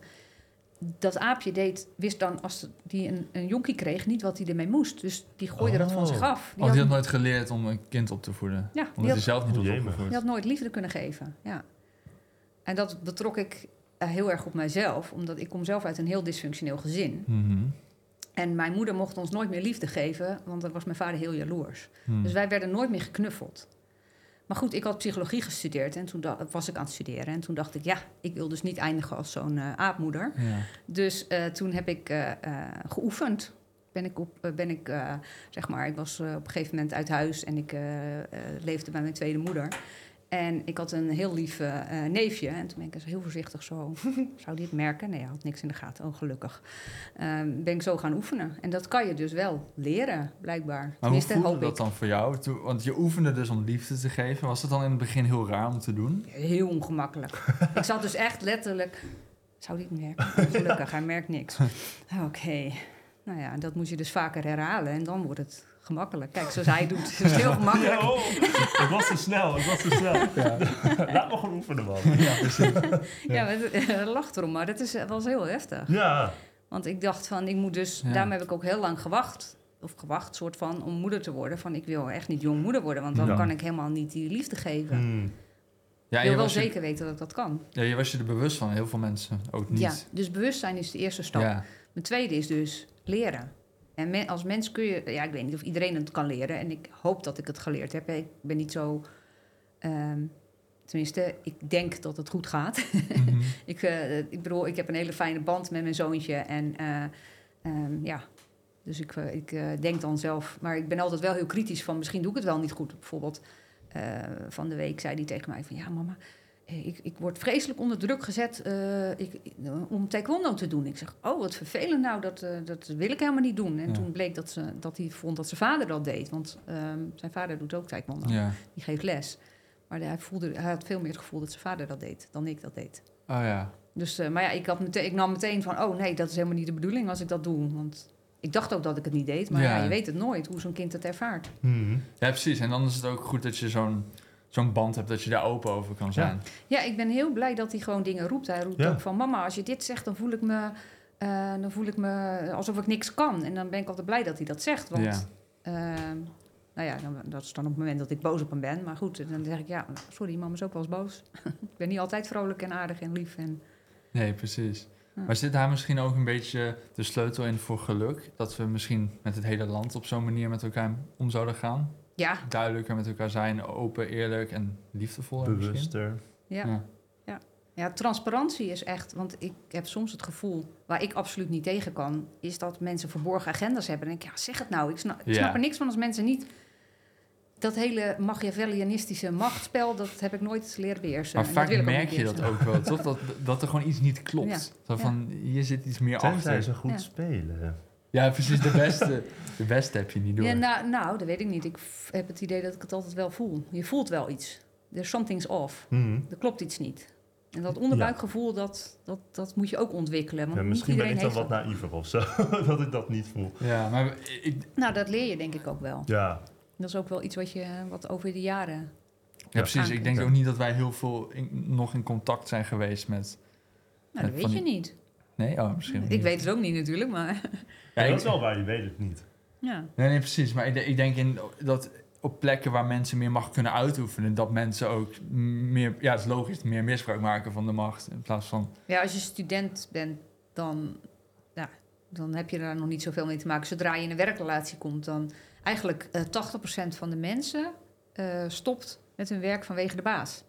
Dat aapje deed, wist dan als die een, een jonkie kreeg, niet wat hij ermee moest. Dus die gooide dat van Oh. zich af. Die Of die had had, nooit geleerd om een kind op te voeden. ja, Omdat die hij had, zelf niet Oh, was opgevoed. die had nooit liefde kunnen geven. Ja. En dat betrok ik eh, heel erg op mijzelf, omdat ik kom zelf uit een heel dysfunctioneel gezin. Mhm. En mijn moeder mocht ons nooit meer liefde geven, want dan was mijn vader heel jaloers. Mhm. Dus wij werden nooit meer geknuffeld. Maar goed, ik had psychologie gestudeerd en toen was ik aan het studeren. En toen dacht ik, ja, ik wil dus niet eindigen als zo'n eh, aapmoeder. Ja. Dus eh, toen heb ik eh, geoefend. Ben ik op, ben ik, zeg maar, ik was op een gegeven moment uit huis en ik leefde bij mijn tweede moeder. En ik had een heel lief eh, eh, neefje. En toen ben ik eens heel voorzichtig zo. Zou die het merken? Nee, hij had niks in de gaten. Oh, gelukkig. Ehm, ben ik zo gaan oefenen. En dat kan je dus wel leren, blijkbaar. Maar hoe Tenminste, voelde hoop dat ik. dan voor jou? Toen- want je oefende dus om liefde te geven. Was het dan in het begin heel raar om te doen? Heel ongemakkelijk. ik zat dus echt letterlijk. Zou die het merken? Oh, Gelukkig, hij merkt niks. Oké. Nou ja, dat moet je dus vaker herhalen en dan wordt het gemakkelijk. Kijk, zoals hij doet, is het heel gemakkelijk. Ja, oh, ik was te snel, ik was te snel. Laat me gewoon oefenen, man. Ja, precies. Ja, maar het- hij lacht erom, maar dat is, dat was heel heftig. Ja, Want ik dacht van, ik moet dus... Ja. Daarom heb ik ook heel lang gewacht. Of gewacht, soort van, om moeder te worden. Van, ik wil echt niet jong moeder worden, want dan Ja. kan ik helemaal niet die liefde geven. Hmm. Ja, ik je wil wel was je, zeker weten dat ik dat kan. ja, je was je er bewust van. Heel veel mensen ook niet. Ja, dus bewustzijn is de eerste stap. Ja. Mijn tweede is dus leren. En men- als mens kun je, ja, ik weet niet of iedereen het kan leren. En ik hoop dat ik het geleerd heb. Ik ben niet zo, ehm, tenminste, ik denk dat het goed gaat. Mhm. ik, eh, ik bedoel, ik heb een hele fijne band met mijn zoontje. En eh, ehm, ja, dus ik, eh, ik denk dan zelf, maar ik ben altijd wel heel kritisch van, misschien doe ik het wel niet goed. Bijvoorbeeld van de week zei hij tegen mij van, ja mama, ik, ik word vreselijk onder druk gezet eh, ik, eh, om taekwondo te doen. Ik zeg, oh, wat vervelend nou, dat, eh, dat wil ik helemaal niet doen. En Ja. toen bleek dat, ze, dat hij vond dat zijn vader dat deed. Want ehm, zijn vader doet ook taekwondo, ja. die geeft les. Maar hij, voelde, hij had veel meer het gevoel dat zijn vader dat deed dan ik dat deed. Oh ja. Dus, eh, maar ja, ik, had meteen, ik nam meteen van, oh nee, dat is helemaal niet de bedoeling als ik dat doe. Want ik dacht ook dat ik het niet deed, maar Ja. ja. je weet het nooit hoe zo'n kind het ervaart. Hmm. ja, precies. En dan is het ook goed dat je zo'n zo'n band hebt, dat je daar open over kan zijn. Ja, ik ben heel blij dat hij gewoon dingen roept. Hij roept Ja. ook van, mama, als je dit zegt, dan voel ik me, eh, dan voel ik me alsof ik niks kan. En dan ben ik altijd blij dat hij dat zegt. Want, Ja. ehm, nou ja, dan, dat is dan op het moment dat ik boos op hem ben. Maar goed, dan zeg ik, ja, sorry, mama is ook wel eens boos. ik ben niet altijd vrolijk en aardig en lief. En, Nee, precies. Ja. Maar zit daar misschien ook een beetje de sleutel in voor geluk? Dat we misschien met het hele land op zo'n manier met elkaar om zouden gaan? Ja, Duidelijker met elkaar zijn, open, eerlijk en liefdevoller misschien? Bewuster. ja. Ja. Ja, transparantie is echt, want ik heb soms het gevoel, waar ik absoluut niet tegen kan, is dat mensen verborgen agendas hebben. En ik, ja, zeg het nou. Ik snap, ik Ja. snap er niks van als mensen niet. Dat hele Machiavellianistische machtsspel, dat heb ik nooit leren beheersen. Maar vaak merk je dat ook wel, toch? Dat, dat er gewoon iets niet klopt. Ja. Zo van, hier zit iets meer Tenzij achter. ze goed Ja. spelen. Ja, precies. De beste, de beste heb je niet door. Ja, nou, nou, dat weet ik niet. Ik heb het idee dat ik het altijd wel voel. Je voelt wel iets. There's something's off. Hmm. Er klopt iets niet. En dat onderbuikgevoel, dat, dat, dat moet je ook ontwikkelen. Want Ja, misschien ben ik dan wat naïver of zo, dat ik dat niet voel. Ja, maar ik, Nou, dat leer je denk ik ook wel. Ja, Dat is ook wel iets wat je wat over de jaren ja, precies. Ik denk Ja. ook niet dat wij heel veel in- nog in contact zijn geweest met... Nou, dat weet je die- niet. Nee? Oh, misschien Ik niet. weet het ook niet natuurlijk, maar Ja, dat is wel waar, je weet het niet. ja. Nee, nee, precies. Maar ik, ik denk in, dat op plekken waar mensen meer macht kunnen uitoefenen... dat mensen ook meer... Ja, het is logisch, meer misbruik maken van de macht. In plaats van... ja, als je student bent, dan, ja, dan heb je daar nog niet zoveel mee te maken. Zodra je in een werkrelatie komt, dan eigenlijk eh 80% van de mensen eh, stopt met hun werk vanwege de baas.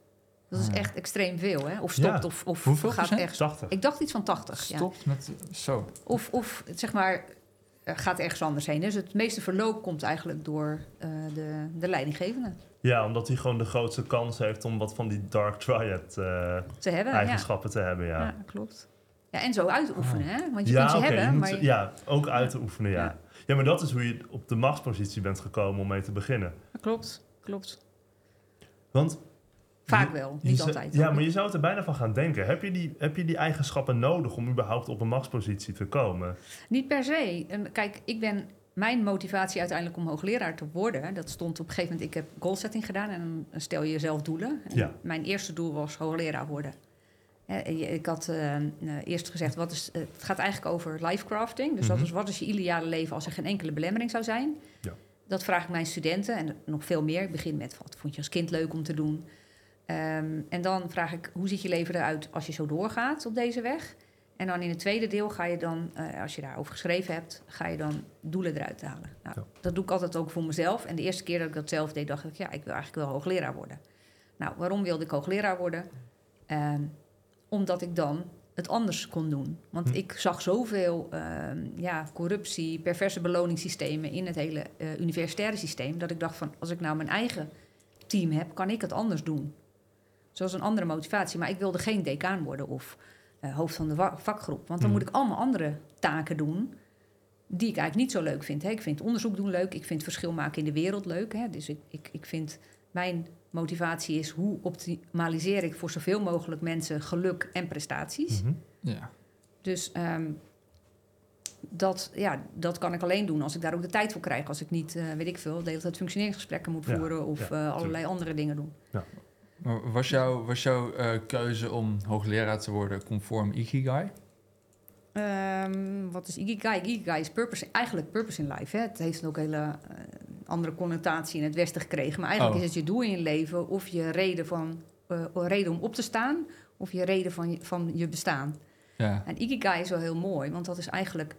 Dat is Ah, echt extreem veel, hè? Of stopt, Ja. of, of Hoeveel gaat procent? 80. Ik dacht iets van 80, ja. Stopt met... Zo. Of, of zeg maar, gaat ergens anders heen. Dus het meeste verloop komt eigenlijk door eh, de, de leidinggevende Ja, omdat hij gewoon de grootste kans heeft om wat van die Dark Triad eh, te hebben. Ja. eigenschappen te hebben. Ja, Ja, klopt. Ja, en zo uit te oefenen, hè? Want je ja kunt ze hebben, je moet maar... je- ja, ook uit te oefenen, ja. Ja. ja. maar dat is hoe je op de machtspositie bent gekomen om mee te beginnen. Klopt, klopt. Want Vaak wel, niet altijd. Ja, maar je zou het er bijna van gaan denken. Heb je, die, heb je die eigenschappen nodig om überhaupt op een machtspositie te komen? Niet per se. En kijk, ik ben... Mijn motivatie uiteindelijk om hoogleraar te worden... dat stond op een gegeven moment... Ik heb goalsetting gedaan en dan stel je jezelf doelen. En Ja. Mijn eerste doel was hoogleraar worden. Ik had eh, eh, eerst gezegd, wat is, eh, het gaat eigenlijk over lifecrafting. Dus dat Mhm. is, wat is je ideale leven als er geen enkele belemmering zou zijn? Ja. Dat vraag ik mijn studenten en nog veel meer. Ik begin met, wat vond je als kind leuk om te doen? Ehm, en dan vraag ik, hoe ziet je leven eruit als je zo doorgaat op deze weg? En dan in het tweede deel ga je dan, eh, als je daarover geschreven hebt, ga je dan doelen eruit halen. Nou, Ja. Dat doe ik altijd ook voor mezelf. En de eerste keer dat ik dat zelf deed, dacht ik, ja, ik wil eigenlijk wel hoogleraar worden. Nou, waarom wilde ik hoogleraar worden? Ehm, omdat ik dan het anders kon doen. Want Hm. ik zag zoveel ehm, ja, corruptie, perverse beloningssystemen in het hele eh, universitaire systeem, dat ik dacht van, als ik nou mijn eigen team heb, kan ik het anders doen. Zoals een andere motivatie. Maar ik wilde geen decaan worden of eh, hoofd van de vakgroep. Want dan Mhm. moet ik allemaal andere taken doen die ik eigenlijk niet zo leuk vind. Hè. Ik vind onderzoek doen leuk. Ik vind verschil maken in de wereld leuk. Hè. Dus ik, ik, ik vind mijn motivatie is hoe optimaliseer ik voor zoveel mogelijk mensen geluk en prestaties. Mhm. Ja. Dus ehm, dat, ja, dat kan ik alleen doen als ik daar ook de tijd voor krijg. Als ik niet, eh, weet ik veel, de hele tijd functioneringsgesprekken moet Ja, voeren of ja, eh, allerlei andere dingen doen. Maar was, jouw was jouw eh, keuze om hoogleraar te worden conform Ikigai? Ehm, wat is Ikigai? Ikigai is purpose, eigenlijk purpose in life. Hè? Het heeft ook een hele eh, andere connotatie in het Westen gekregen. Maar eigenlijk Oh. is het je doel in je leven of je reden, van, eh, reden om op te staan... of je reden van je, van je bestaan. Ja. En Ikigai is wel heel mooi, want dat is eigenlijk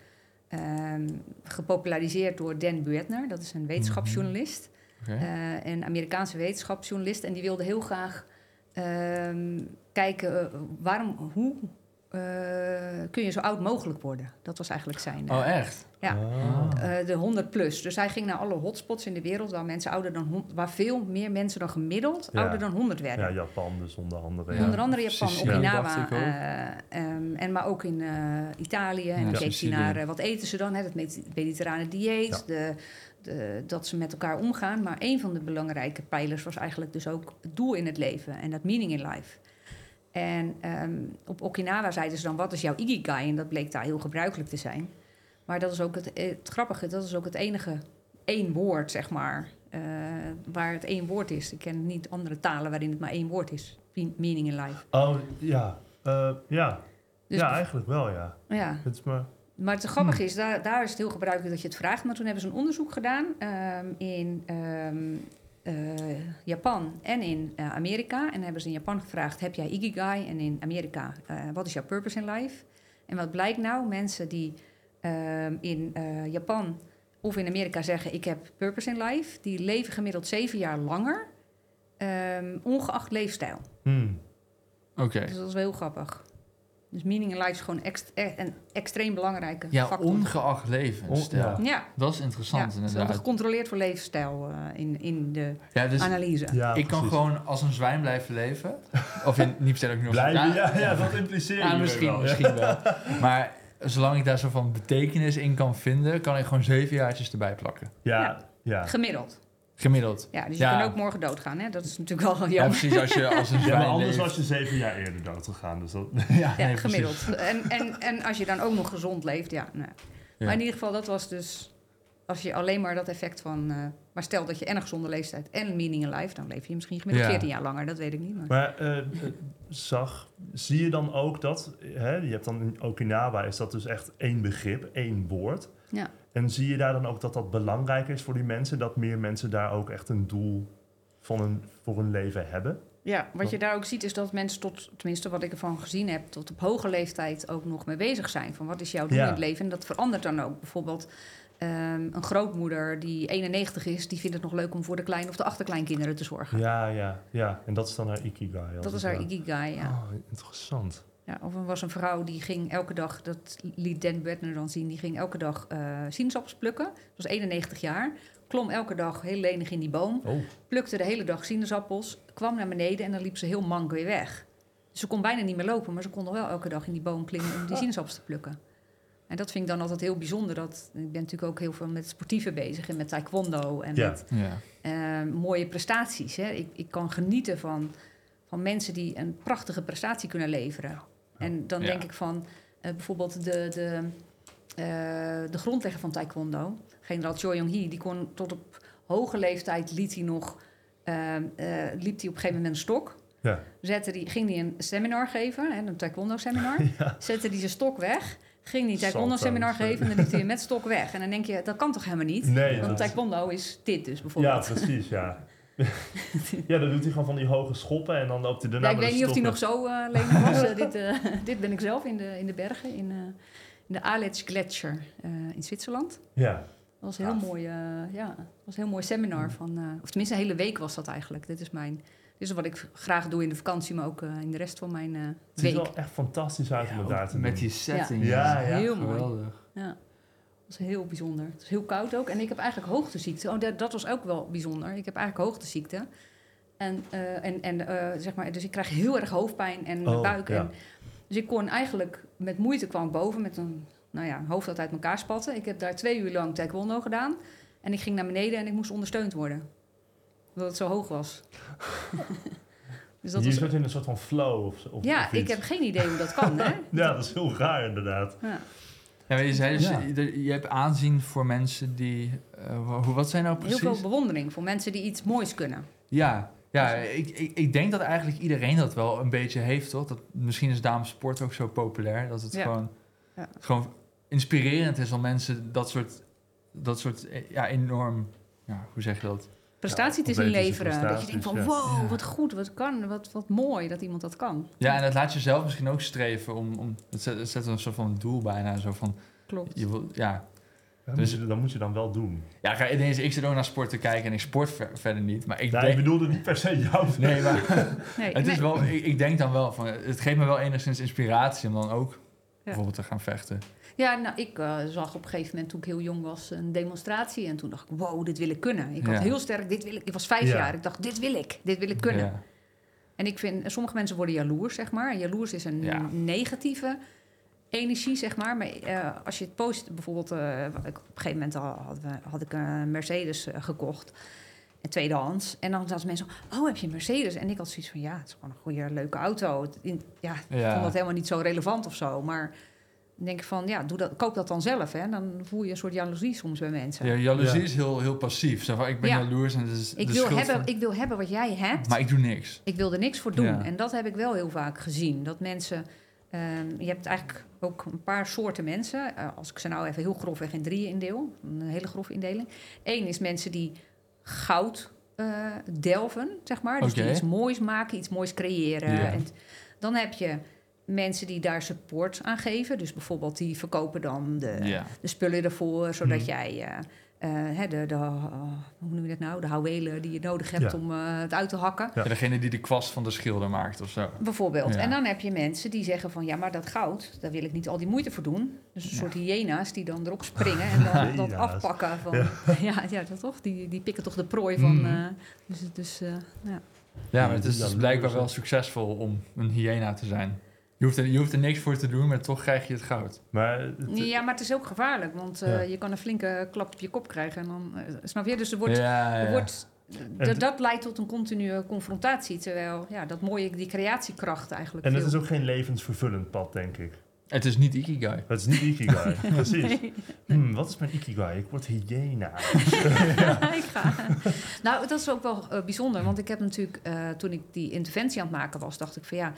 ehm, gepopulariseerd door Dan Buettner. Dat is een wetenschapsjournalist. Eh, een Amerikaanse wetenschapsjournalist. En die wilde heel graag ehm, kijken eh, waarom, hoe kun je zo oud mogelijk worden. Dat was eigenlijk zijn. eh, Oh, echt? ja. Ah. eh, de 100 plus. Dus hij ging naar alle hotspots in de wereld waar mensen ouder dan waar veel meer mensen dan gemiddeld Ja. ouder dan 100 werden. Ja, Japan dus onder andere. Ja. Ja. Onder andere Japan, Sicilië Okinawa. eh, ehm, en maar ook in eh, Italië. En Ja, dan keek hij naar eh, wat eten ze dan, hè, het med- mediterrane dieet. Ja. De, de, dat ze met elkaar omgaan. Maar een van de belangrijke pijlers was eigenlijk dus ook het doel in het leven. En dat meaning in life. En ehm, op Okinawa zeiden ze dan, wat is jouw ikigai? En dat bleek daar heel gebruikelijk te zijn. Maar dat is ook het, eh, het grappige, dat is ook het enige één woord, zeg maar, eh, waar het één woord is. Ik ken niet andere talen waarin het maar één woord is. Me- Meaning in life. Oh, ja. Eh, ja. Dus ja, eigenlijk wel, ja. ja. Het is maar... Maar het grappige is, daar, daar is het heel gebruikelijk dat je het vraagt. Maar toen hebben ze een onderzoek gedaan ehm, in ehm, eh, Japan en in eh, Amerika. En hebben ze in Japan gevraagd, heb jij Ikigai? En in Amerika, eh, wat is jouw purpose in life? En wat blijkt nou? Mensen die in eh, Japan of in Amerika zeggen, ik heb purpose in life... die leven gemiddeld zeven jaar langer, ehm, ongeacht leefstijl. Hmm. Oké. Dus dat is wel heel grappig. Dus meaning in life is gewoon ext- e- een extreem belangrijke Ja, factor. ongeacht levensstijl. On- ja. Ja, Dat is ja interessant het wel inderdaad. gecontroleerd voor levensstijl eh, in, in de Ja, dus analyse. Ja, ik kan gewoon als een zwijn blijven leven. Of in, niet per se nu als- Blijven, ja, ja, dat impliceer je Ja, misschien, wel. misschien wel. Maar zolang ik daar zo van betekenis in kan vinden, kan ik gewoon zeven jaartjes erbij plakken. Ja, ja. Gemiddeld. Gemiddeld. Ja, dus je Ja. kan ook morgen doodgaan. Hè? Dat is natuurlijk wel Ja, jammer. precies. Als je als een Ja, maar anders leeft. was je zeven jaar eerder dood gegaan. Dus dat... Ja, Ja, nee, gemiddeld. En, en, en als je dan ook nog gezond leeft, ja. Nou. Ja. Maar in ieder geval, dat was dus... Als je alleen maar dat effect van... eh, maar stel dat je en een gezonde leeftijd en meaning in life... dan leef je misschien gemiddeld Ja. 14 jaar langer. Dat weet ik niet. Maar. Maar eh, eh, zag, zie je dan ook dat, hè, je hebt dan in Okinawa is dat dus echt één begrip, één woord. Ja. En zie je daar dan ook dat dat belangrijk is voor die mensen, dat meer mensen daar ook echt een doel van een, voor hun leven hebben? Ja, wat je daar ook ziet is dat mensen tot, tenminste wat ik ervan gezien heb, tot op hoge leeftijd ook nog mee bezig zijn. Van wat is jouw doel Ja. in het leven? En dat verandert dan ook. Bijvoorbeeld ehm, een grootmoeder die 91 is, die vindt het nog leuk om voor de klein- of de achterkleinkinderen te zorgen. Ja, ja, ja. En dat is dan haar ikigai. dat is haar ikigai, ja. Oh, interessant. Ja. Of er was een vrouw die ging elke dag, dat liet Dan Buettner dan zien, die ging elke dag eh sinaasappels plukken. Dat was 91 jaar. Klom elke dag heel lenig in die boom. Oh, plukte de hele dag sinaasappels, kwam naar beneden en dan liep ze heel mank weer weg. Dus ze kon bijna niet meer lopen, maar ze kon nog wel elke dag in die boom klimmen om die sinaasappels te plukken. En dat vind ik dan altijd heel bijzonder. Dat, ik ben natuurlijk ook heel veel met sportieven bezig en met taekwondo en Ja. met Ja. eh, mooie prestaties. Hè. Ik, ik kan genieten van, van mensen die een prachtige prestatie kunnen leveren. En dan Ja. denk ik van eh, bijvoorbeeld de, de, eh, de grondlegger van taekwondo, generaal Choi Yong-hee, die kon tot op hoge leeftijd liet hij nog, eh, eh, liep hij op een gegeven moment met een stok. ja. Zette die, ging hij een seminar geven, hè, een taekwondo-seminar. Ja. Zette hij zijn stok weg. Ging hij taekwondo-seminar geven en dan liep hij met stok weg. En dan denk je, dat kan toch helemaal niet? Nee, Want taekwondo is dit dus ja, bijvoorbeeld. precies, ja. Ja, dan doet hij gewoon van die hoge schoppen en dan loopt hij daarna Ja, ik met weet niet of die nog zo uh, lenig was. Eh, dit, eh, dit ben ik zelf in de, in de bergen, in, eh, in de Aletsch Gletscher eh, in Zwitserland. Ja, Dat was een heel mooi, eh, ja, was een heel mooi seminar van, eh, of tenminste een hele week was dat eigenlijk. Dit is mijn, dit is wat ik graag doe in de vakantie, maar ook eh, in de rest van mijn eh, het ziet week. er wel echt fantastisch uit om het daar te met doen. die setting. Ja, ja. Heel mooi. Geweldig. Ja, dat was heel bijzonder. Het is heel koud ook. En ik heb eigenlijk hoogteziekte. Oh, dat, dat was ook wel bijzonder. Ik heb eigenlijk hoogteziekte. En, eh, en, en eh, zeg maar, dus ik krijg heel erg hoofdpijn en Oh, buik. ja. En, dus ik kon eigenlijk met moeite kwam boven met een nou ja, hoofd dat uit elkaar spatte. Ik heb daar twee uur lang taekwondo gedaan. En ik ging naar beneden en ik moest ondersteund worden. Omdat het zo hoog was. dus dat je was, zit in een soort van flow of, of ja, of ik heb geen idee hoe dat kan. Hè? Ja, dat is heel raar inderdaad. Ja. Ja, je zei dus, Ja. je, je hebt aanzien voor mensen die... eh, hoe, wat zijn nou Heel precies? veel bewondering voor mensen die iets moois kunnen. Ja, ja ik, ik, ik denk dat eigenlijk iedereen dat wel een beetje heeft, toch? Dat, misschien is damesport ook zo populair, dat het Ja. gewoon, Ja. gewoon inspirerend is om mensen dat soort, dat soort eh, ja, enorm, ja, hoe zeg je dat? Prestatie te zien leveren. Dat je denkt van, wow, ja. wat goed, wat kan, wat, wat mooi dat iemand dat kan. Ja, en dat laat je zelf misschien ook streven om, om het zet, het zet een soort van doel bijna, zo van, Klopt. je wil, ja. Dat, Dus- moet je, dat moet je dan wel doen. Ja, kijk, ineens, ik zit ook naar sport te kijken en ik sport ver- verder niet, maar ik ik bedoelde niet per se jou. Nee, maar Nee, het nee. is wel, ik, ik denk dan wel van, het geeft me wel enigszins inspiratie om dan ook bijvoorbeeld te gaan vechten. Ja, nou, ik eh, zag op een gegeven moment toen ik heel jong was een demonstratie. En toen dacht ik, wow, dit wil ik kunnen. Ik Ja. had heel sterk, dit wil ik. Ik was vijf Ja. jaar. Ik dacht, dit wil ik. Dit wil ik kunnen. Ja. En ik vind, sommige mensen worden jaloers, zeg maar. En jaloers is een negatieve energie, zeg maar. Maar eh, als je het post, bijvoorbeeld... eh, ik- op een gegeven moment had, had ik een Mercedes gekocht. Een tweedehands. En dan zaten mensen, oh, heb je een Mercedes? En ik had zoiets van, ja, het is gewoon een goede, leuke auto. Ja, ik vond dat helemaal niet zo relevant of zo. Maar denk ik van, ja, doe dat, koop dat dan zelf. Hè? Dan voel je een soort jaloezie soms bij mensen. Ja, jaloezie Ja. is heel, heel passief. Zo van, ik ben Ja. jaloers en het is ik, wil hebben, van- ik wil hebben wat jij hebt. Maar ik doe niks. Ik wil er niks voor doen. Ja. En dat heb ik wel heel vaak gezien. Dat mensen. ehm, je hebt eigenlijk ook een paar soorten mensen. Eh, als ik ze nou even heel grofweg in drieën indeel. Een hele grove indeling. Eén is mensen die goud eh, delven, zeg maar. Dus Oké. die iets moois maken, iets moois creëren. En dan heb je mensen die daar support aan geven. Dus bijvoorbeeld die verkopen dan de, ja. de spullen ervoor, zodat Mhm. jij eh, eh, hè, de, de, eh, hoe noem je dat nou? De houwelen die je nodig hebt Ja. om eh, het uit te hakken. Ja. Degene die de kwast van de schilder maakt of zo. Bijvoorbeeld. Ja. En dan heb je mensen die zeggen van ja, maar dat goud, daar wil ik niet al die moeite voor doen. Dus een Ja. soort hyena's die dan erop springen en dan dat afpakken van. Ja. Ja, ja, dat toch? Die, die pikken toch de prooi van. Eh, dus dus eh, ja. Ja, maar het is dus blijkbaar wel succesvol om een hyena te zijn. Je hoeft, er, je hoeft er niks voor te doen, maar toch krijg je het goud. Maar het- ja, maar het is ook gevaarlijk, want eh, Ja. je kan een flinke klap op je kop krijgen. En dan, eh, snap je? Dus er wordt, ja, ja. er wordt En dat, dat leidt tot een continue confrontatie. Terwijl ja, dat mooie, die creatiekracht eigenlijk. en het veel- is ook geen levensvervullend pad, denk ik. Het is niet Ikigai. Het is niet Ikigai, precies. Nee. Hmm, wat is mijn Ikigai? Ik word hyena. ik ga. Nou, dat is ook wel eh, bijzonder. Want ik heb natuurlijk, eh, toen ik die interventie aan het maken was, dacht ik van ja,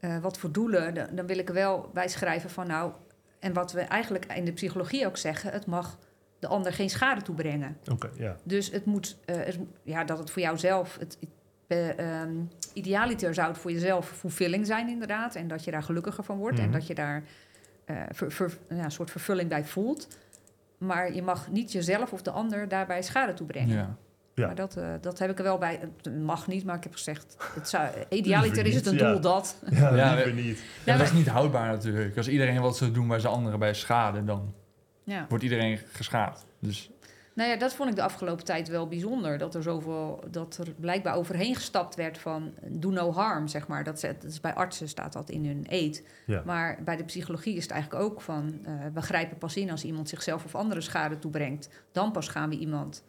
eh, wat voor doelen? Dan, dan wil ik er wel bij schrijven van nou, en wat we eigenlijk in de psychologie ook zeggen, het mag de ander geen schade toebrengen. Oké, ja. Dus het moet, eh, het, ja, dat het voor jouzelf, het, eh, ehm, idealiter zou het voor jezelf fulfilling zijn inderdaad. En dat je daar gelukkiger van wordt en Mhm. dat je daar eh, ver- ver- ja, een soort vervulling bij voelt. Maar je mag niet jezelf of de ander daarbij schade toebrengen. Ja. Ja. Maar dat, eh, dat heb ik er wel bij. Het mag niet, maar ik heb gezegd, het zou, idealiter is het een doel ja. dat. Ja, Ja, liever niet. Ja, dat is niet houdbaar natuurlijk. Als iedereen wat zou doen waar ze anderen bij schaden, dan Ja. wordt iedereen geschaad. Dus Nou ja, dat vond ik de afgelopen tijd wel bijzonder. Dat er zoveel, dat er blijkbaar overheen gestapt werd van do no harm, zeg maar. Dat, dat is bij artsen staat dat in hun eet. Ja. Maar bij de psychologie is het eigenlijk ook van, eh, we grijpen pas in als iemand zichzelf of andere schade toebrengt. Dan pas gaan we iemand,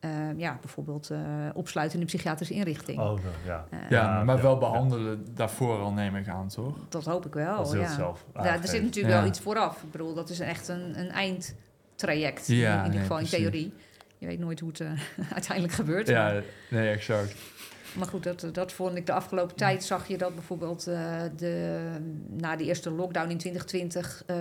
eh, ja, bijvoorbeeld eh, opsluiten in een psychiatrische inrichting. Oh, ja. Eh, ja, Ja, maar ja, wel ja. behandelen daarvoor al neem ik aan, toch? Dat hoop ik wel, ja. het zelf Ja, er zit natuurlijk Ja. wel iets vooraf. Ik bedoel, dat is echt een, een eindtraject. in- Ja, in, ieder nee, geval precies. in theorie. Je weet nooit hoe het uiteindelijk gebeurt. Ja, maar- nee, exact. Maar goed, dat, dat vond ik de afgelopen tijd zag je dat bijvoorbeeld eh, de, na de eerste lockdown in 2020 eh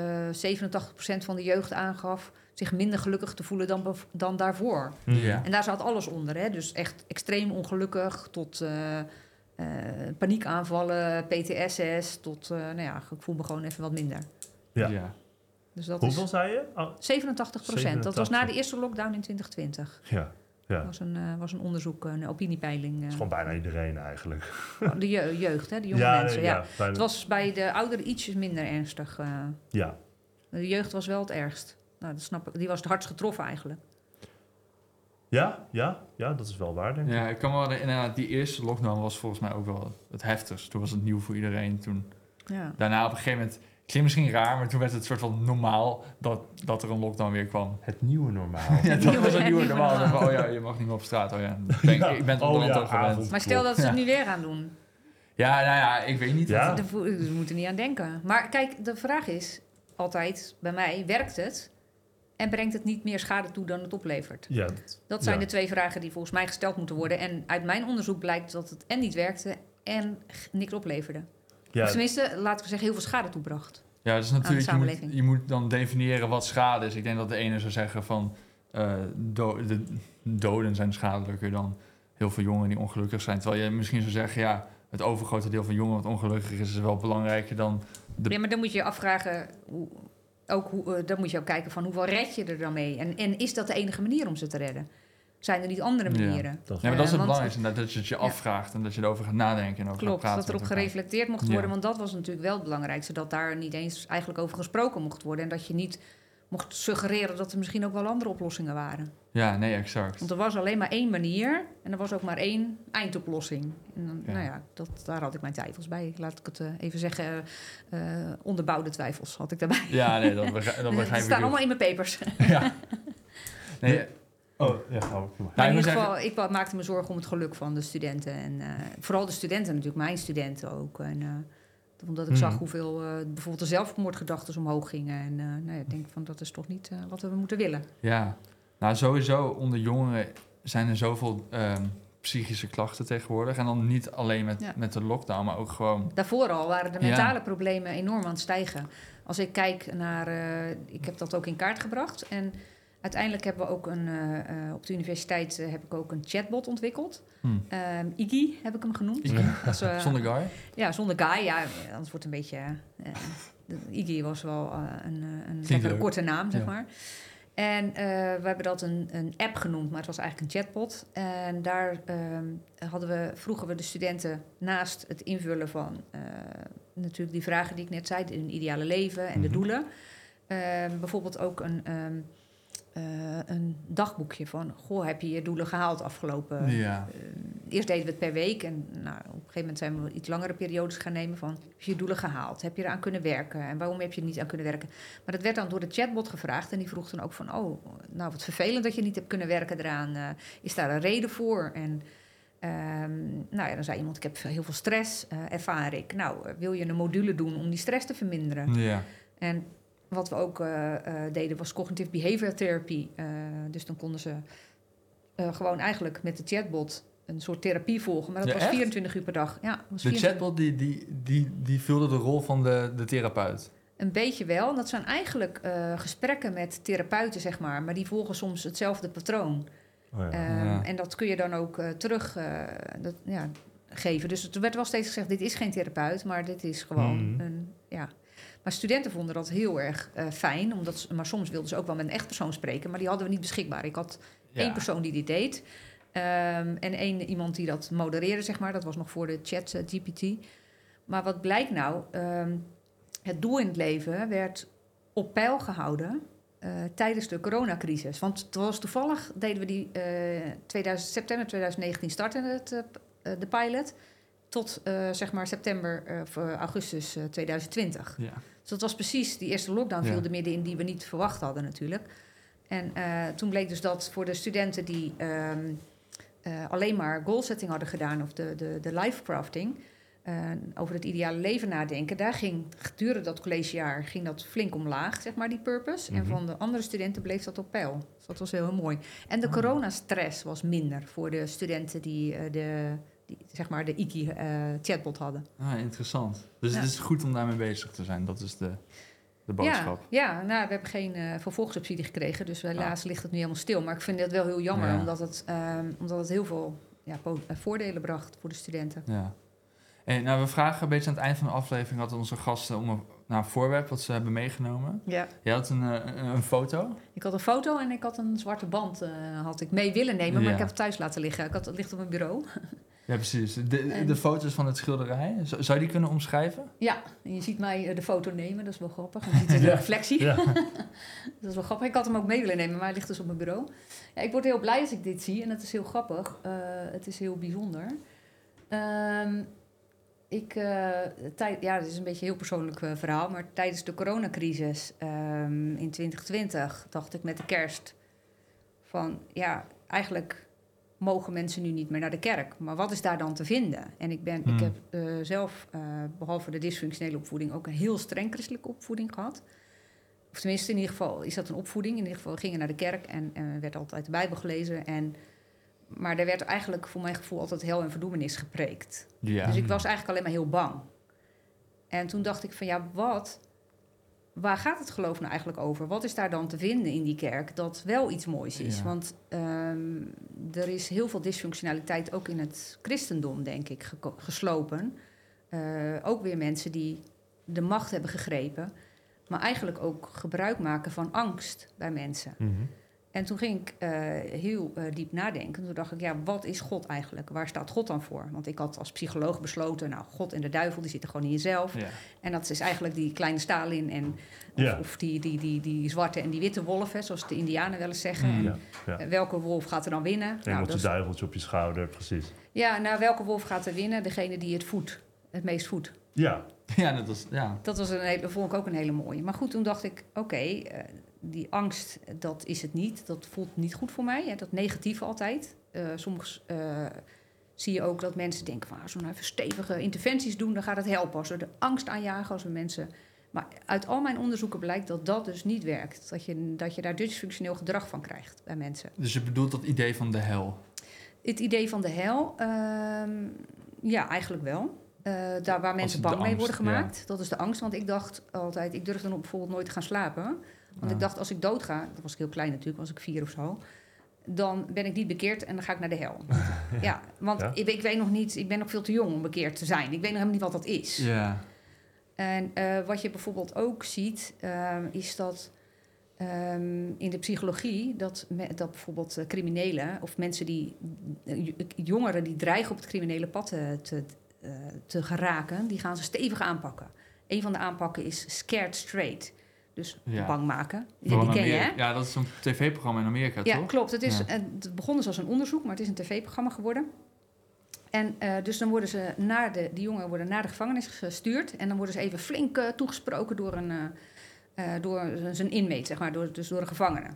87% van de jeugd aangaf zich minder gelukkig te voelen dan, dan daarvoor. Mhm. Ja. En daar zat alles onder. Hè? Dus echt extreem ongelukkig tot eh, eh, paniekaanvallen, PTSS, tot, eh, nou ja, ik voel me gewoon even wat minder. Ja. ja. Dus dat Hoeveel is zei je? Oh, 87 procent. Dat was na de 87. eerste lockdown in 2020. ja, ja. Dat was een, was een onderzoek, een opiniepeiling. Dat is gewoon bijna iedereen eigenlijk. de je- jeugd, hè, de jonge ja, mensen. Ja. Het was bij de ouderen ietsjes minder ernstig. eh. ja. de jeugd was wel het ergst. Nou, dat snap ik. Die was het hardst getroffen eigenlijk. Ja, ja, ja, dat is wel waar, denk ik. Ja, ik kan wel inderdaad, die eerste lockdown was volgens mij ook wel het heftigst. Toen was het nieuw voor iedereen. Toen, Ja. daarna op een gegeven moment, klinkt misschien raar, maar toen werd het soort van normaal dat, dat er een lockdown weer kwam. Het nieuwe normaal. Ja, dat nieuwe- was een nieuwe nieuwe normaal. Oh ja, je mag niet meer op straat. Oh ja, ben, ik- ik ben het Oh ja, gewend. Maar stel dat ze het Ja. nu weer gaan doen. Ja, nou ja, ik weet niet. Ja. We moeten niet aan denken. Maar kijk, de vraag is altijd bij mij: werkt het? En brengt het niet meer schade toe dan het oplevert? Ja, dat- Dat zijn ja. de twee vragen die volgens mij gesteld moeten worden. En uit mijn onderzoek blijkt dat het en niet werkte en niks opleverde. Ja, Of tenminste, laten we zeggen, heel veel schade toebracht. Ja, dus natuurlijk, je moet, samenleving. je moet dan definiëren wat schade is. Ik denk dat de ene zou zeggen van eh, do- de doden zijn schadelijker dan heel veel jongeren die ongelukkig zijn. Terwijl je misschien zou zeggen, ja, het overgrote deel van jongeren wat ongelukkig is, is wel belangrijker dan de... Ja, maar dan moet je je afvragen, hoe, ook hoe, eh, dan moet je ook kijken van hoeveel red je er dan mee? En, en is dat de enige manier om ze te redden? Zijn er niet andere Ja. manieren? dat is Ja, maar dat is het want- belangrijkste, inderdaad, dat je het je Ja. afvraagt en dat je erover gaat nadenken en over Klopt, gaat dat erop gereflecteerd mocht Ja. worden. Want dat was natuurlijk wel het belangrijkste. Dat daar niet eens eigenlijk over gesproken mocht worden. En dat je niet mocht suggereren dat er misschien ook wel andere oplossingen waren. Ja, nee, exact. Want er was alleen maar één manier. En er was ook maar één eindoplossing. En dan, Ja. nou ja, dat, daar had ik mijn twijfels bij. Laat ik het eh, even zeggen. eh, onderbouwde twijfels had ik daarbij. Ja, nee, dat, begrijp, dat begrijp ik staan allemaal in mijn papers. Ja. Nee, Oh, ja, oh. Maar Nou, in ik ieder geval, ik maakte me zorgen om het geluk van de studenten. En eh, vooral de studenten natuurlijk, mijn studenten ook. En, eh, omdat ik zag hoeveel eh, bijvoorbeeld de zelfmoordgedachten omhoog gingen. En eh, nou ja, ik denk van dat is toch niet eh, wat we moeten willen. Ja, nou sowieso onder jongeren zijn er zoveel ehm, psychische klachten tegenwoordig. En dan niet alleen met, Ja. met de lockdown, maar ook gewoon... Daarvoor al waren de Ja. mentale problemen enorm aan het stijgen. Als ik kijk naar, ik heb dat ook in kaart gebracht. En uiteindelijk hebben we ook een, eh, eh, op de universiteit eh, heb ik ook een chatbot ontwikkeld. Hm. Ehm Iggy heb ik hem genoemd. Zonder guy? Ja, zonder guy. Ja, anders wordt het een beetje... Iggy was wel een, een korte naam, zeg Ja. maar. En we hebben dat een, een app genoemd, maar het was eigenlijk een chatbot. En daar ehm, hadden we, vroegen we de studenten naast het invullen van... natuurlijk die vragen die ik net zei, hun ideale leven en de Mhm. doelen. ehm, bijvoorbeeld ook een, eh, een dagboekje van... Goh, heb je je doelen gehaald afgelopen ja. eh, eerst deden we het per week en nou, op een gegeven moment zijn we iets langere periodes gaan nemen van heb je je doelen gehaald? Heb je eraan kunnen werken? En waarom heb je er niet aan kunnen werken? Maar dat werd dan door de chatbot gevraagd en die vroeg dan ook van oh, nou wat vervelend dat je niet hebt kunnen werken eraan. Eh, is daar een reden voor? En ehm, nou ja, dan zei iemand ik heb heel veel stress, eh, ervaar ik. Nou, wil je een module doen om die stress te verminderen? Ja. En wat we ook eh, eh, deden was cognitive behavior therapy. Eh, dus dan konden ze eh, gewoon eigenlijk met de chatbot een soort therapie volgen. Maar dat Ja, was echt? 24 uur per dag. Ja, was De 24 chatbot die, die, die, die vulde de rol van de, de therapeut. Een beetje wel. Dat zijn eigenlijk eh, gesprekken met therapeuten, zeg maar. Maar die volgen soms hetzelfde patroon. Oh, ja. Ehm, Ja. En dat kun je dan ook eh, terug eh, dat, ja, geven. Dus er werd wel steeds gezegd, dit is geen therapeut, maar dit is gewoon Mhm. een... Ja. Maar studenten vonden dat heel erg eh, fijn. Omdat ze, maar soms wilden ze ook wel met een echt persoon spreken. Maar die hadden we niet beschikbaar. Ik had Ja. één persoon die dit deed. Ehm, en één iemand die dat modereerde, zeg maar. Dat was nog voor de chat eh, GPT. Maar wat blijkt nou? Ehm, het doel in het leven werd op peil gehouden eh, tijdens de coronacrisis. Want het was toevallig, deden we die eh 2000, september 2019 starten het, de pilot. Tot eh, zeg maar september eh, of eh, augustus eh, 2020. Ja. Dus dat was precies, die eerste lockdown viel Ja. er midden in die we niet verwacht hadden natuurlijk. En toen bleek dus dat voor de studenten die ehm, eh, alleen maar goalsetting hadden gedaan... of de, de, de life crafting, over het ideale leven nadenken... daar ging gedurende dat collegejaar ging dat flink omlaag, zeg maar, die purpose. En Mhm. van de andere studenten bleef dat op peil. Dus dat was heel, heel mooi. En de Ah. coronastress was minder voor de studenten die, de, die zeg maar, de IKI-chatbot hadden. Ah, interessant. Dus Ja. het is goed om daarmee bezig te zijn. Dat is de, de boodschap. Ja, ja nou, we hebben geen eh, vervolgsubsidie gekregen, dus helaas ligt het nu helemaal stil. Maar ik vind het wel heel jammer, Ja. omdat, het, ehm, omdat het heel veel ja, eh, voordelen bracht voor de studenten. Ja. En, nou, we vragen een beetje aan het eind van de aflevering had onze gasten om een nou, voorwerp wat ze hebben meegenomen. Ja. Je had een, eh, een, een foto. Ik had een foto en ik had een zwarte band eh, had ik mee willen nemen, maar Ja. ik heb het thuis laten liggen. Ik had het ligt op mijn bureau. Ja, precies. De, En- de foto's van het schilderij. Zou je die kunnen omschrijven? Ja, je ziet mij eh, de foto nemen, dat is wel grappig. Je ziet de Ja. reflectie. Ja. Dat is wel grappig. Ik had hem ook mee willen nemen, maar hij ligt dus op mijn bureau. Ja, ik word heel blij als ik dit zie en het is heel grappig. Eh, het is heel bijzonder. Ehm, ik, eh, tijd, ja, het is een beetje een heel persoonlijk verhaal, maar tijdens de coronacrisis ehm, in 2020 dacht ik met de kerst van, ja, eigenlijk mogen mensen nu niet meer naar de kerk. Maar wat is daar dan te vinden? En ik, ben, Hmm. ik heb eh, zelf, eh, behalve de dysfunctionele opvoeding, ook een heel streng christelijke opvoeding gehad. Of tenminste, in ieder geval is dat een opvoeding. In ieder geval we gingen naar de kerk en, en er werd altijd de Bijbel gelezen. En, maar er werd eigenlijk voor mijn gevoel altijd hel en verdoemenis gepreekt. Ja. Dus ik was eigenlijk alleen maar heel bang. En toen dacht ik van ja, wat, waar gaat het geloof nou eigenlijk over? Wat is daar dan te vinden in die kerk dat wel iets moois is? Ja. Want ehm, er is heel veel dysfunctionaliteit ook in het christendom, denk ik, geslopen. Eh, ook weer mensen die de macht hebben gegrepen, maar eigenlijk ook gebruik maken van angst bij mensen. Mhm. En toen ging ik eh, heel eh, diep nadenken. Toen dacht ik, ja, wat is God eigenlijk? Waar staat God dan voor? Want ik had als psycholoog besloten, nou, God en de duivel, die zitten gewoon in jezelf. Ja. En dat is eigenlijk die kleine Stalin en of, Ja. of die, die, die, die zwarte en die witte wolf, hè, zoals de indianen wel eens zeggen. Mm. En, Ja, ja. eh, welke wolf gaat er dan winnen? Nou, Engeltje dat is- duiveltje op je schouder, precies. ja, nou, welke wolf gaat er winnen? Degene die het voedt, het meest voedt. Ja, ja, dat was... Ja. Dat was een hele, dat vond ik ook een hele mooie. Maar goed, toen dacht ik, oké, eh, die angst, dat is het niet. Dat voelt niet goed voor mij. Hè, dat negatieve altijd. Eh, soms eh, zie je ook dat mensen denken van, als we nou even stevige interventies doen, dan gaat het helpen. Als we de angst aanjagen, als we mensen... Maar uit al mijn onderzoeken blijkt dat dat dus niet werkt. Dat je, dat je daar dysfunctioneel gedrag van krijgt bij mensen. Dus je bedoelt dat idee van de hel. Het idee van de hel, ehm, ja, eigenlijk wel. Eh, daar waar mensen bang mee worden gemaakt. Dat is de angst. Want ik dacht altijd, ik durfde dan bijvoorbeeld nooit te gaan slapen. Want Ja. ik dacht, als ik doodga, dat was ik heel klein natuurlijk, was ik vier of zo. Dan ben ik niet bekeerd en dan ga ik naar de hel. ja, want Ja. Ik, ik weet nog niet, ik ben nog veel te jong om bekeerd te zijn. Ik weet nog helemaal niet wat dat is. Ja. En eh, wat je bijvoorbeeld ook ziet, ehm, is dat ehm, in de psychologie, dat, me- dat bijvoorbeeld eh, criminelen of mensen die, eh, jongeren die dreigen op het criminele pad te, te geraken, die gaan ze stevig aanpakken. Een van de aanpakken is scared straight. Dus Ja. bang maken. Die, Vooral die in ken je, hè? Ja, dat is zo'n tv-programma in Amerika, Ja, toch? klopt. Het, is, Ja. het begon dus als een onderzoek, maar het is een tv-programma geworden. En eh, dus dan worden ze naar de, die jongeren worden naar de gevangenis gestuurd. En dan worden ze even flink eh, toegesproken door, een, eh, eh, door zijn inmate, zeg maar, door, dus door een gevangene.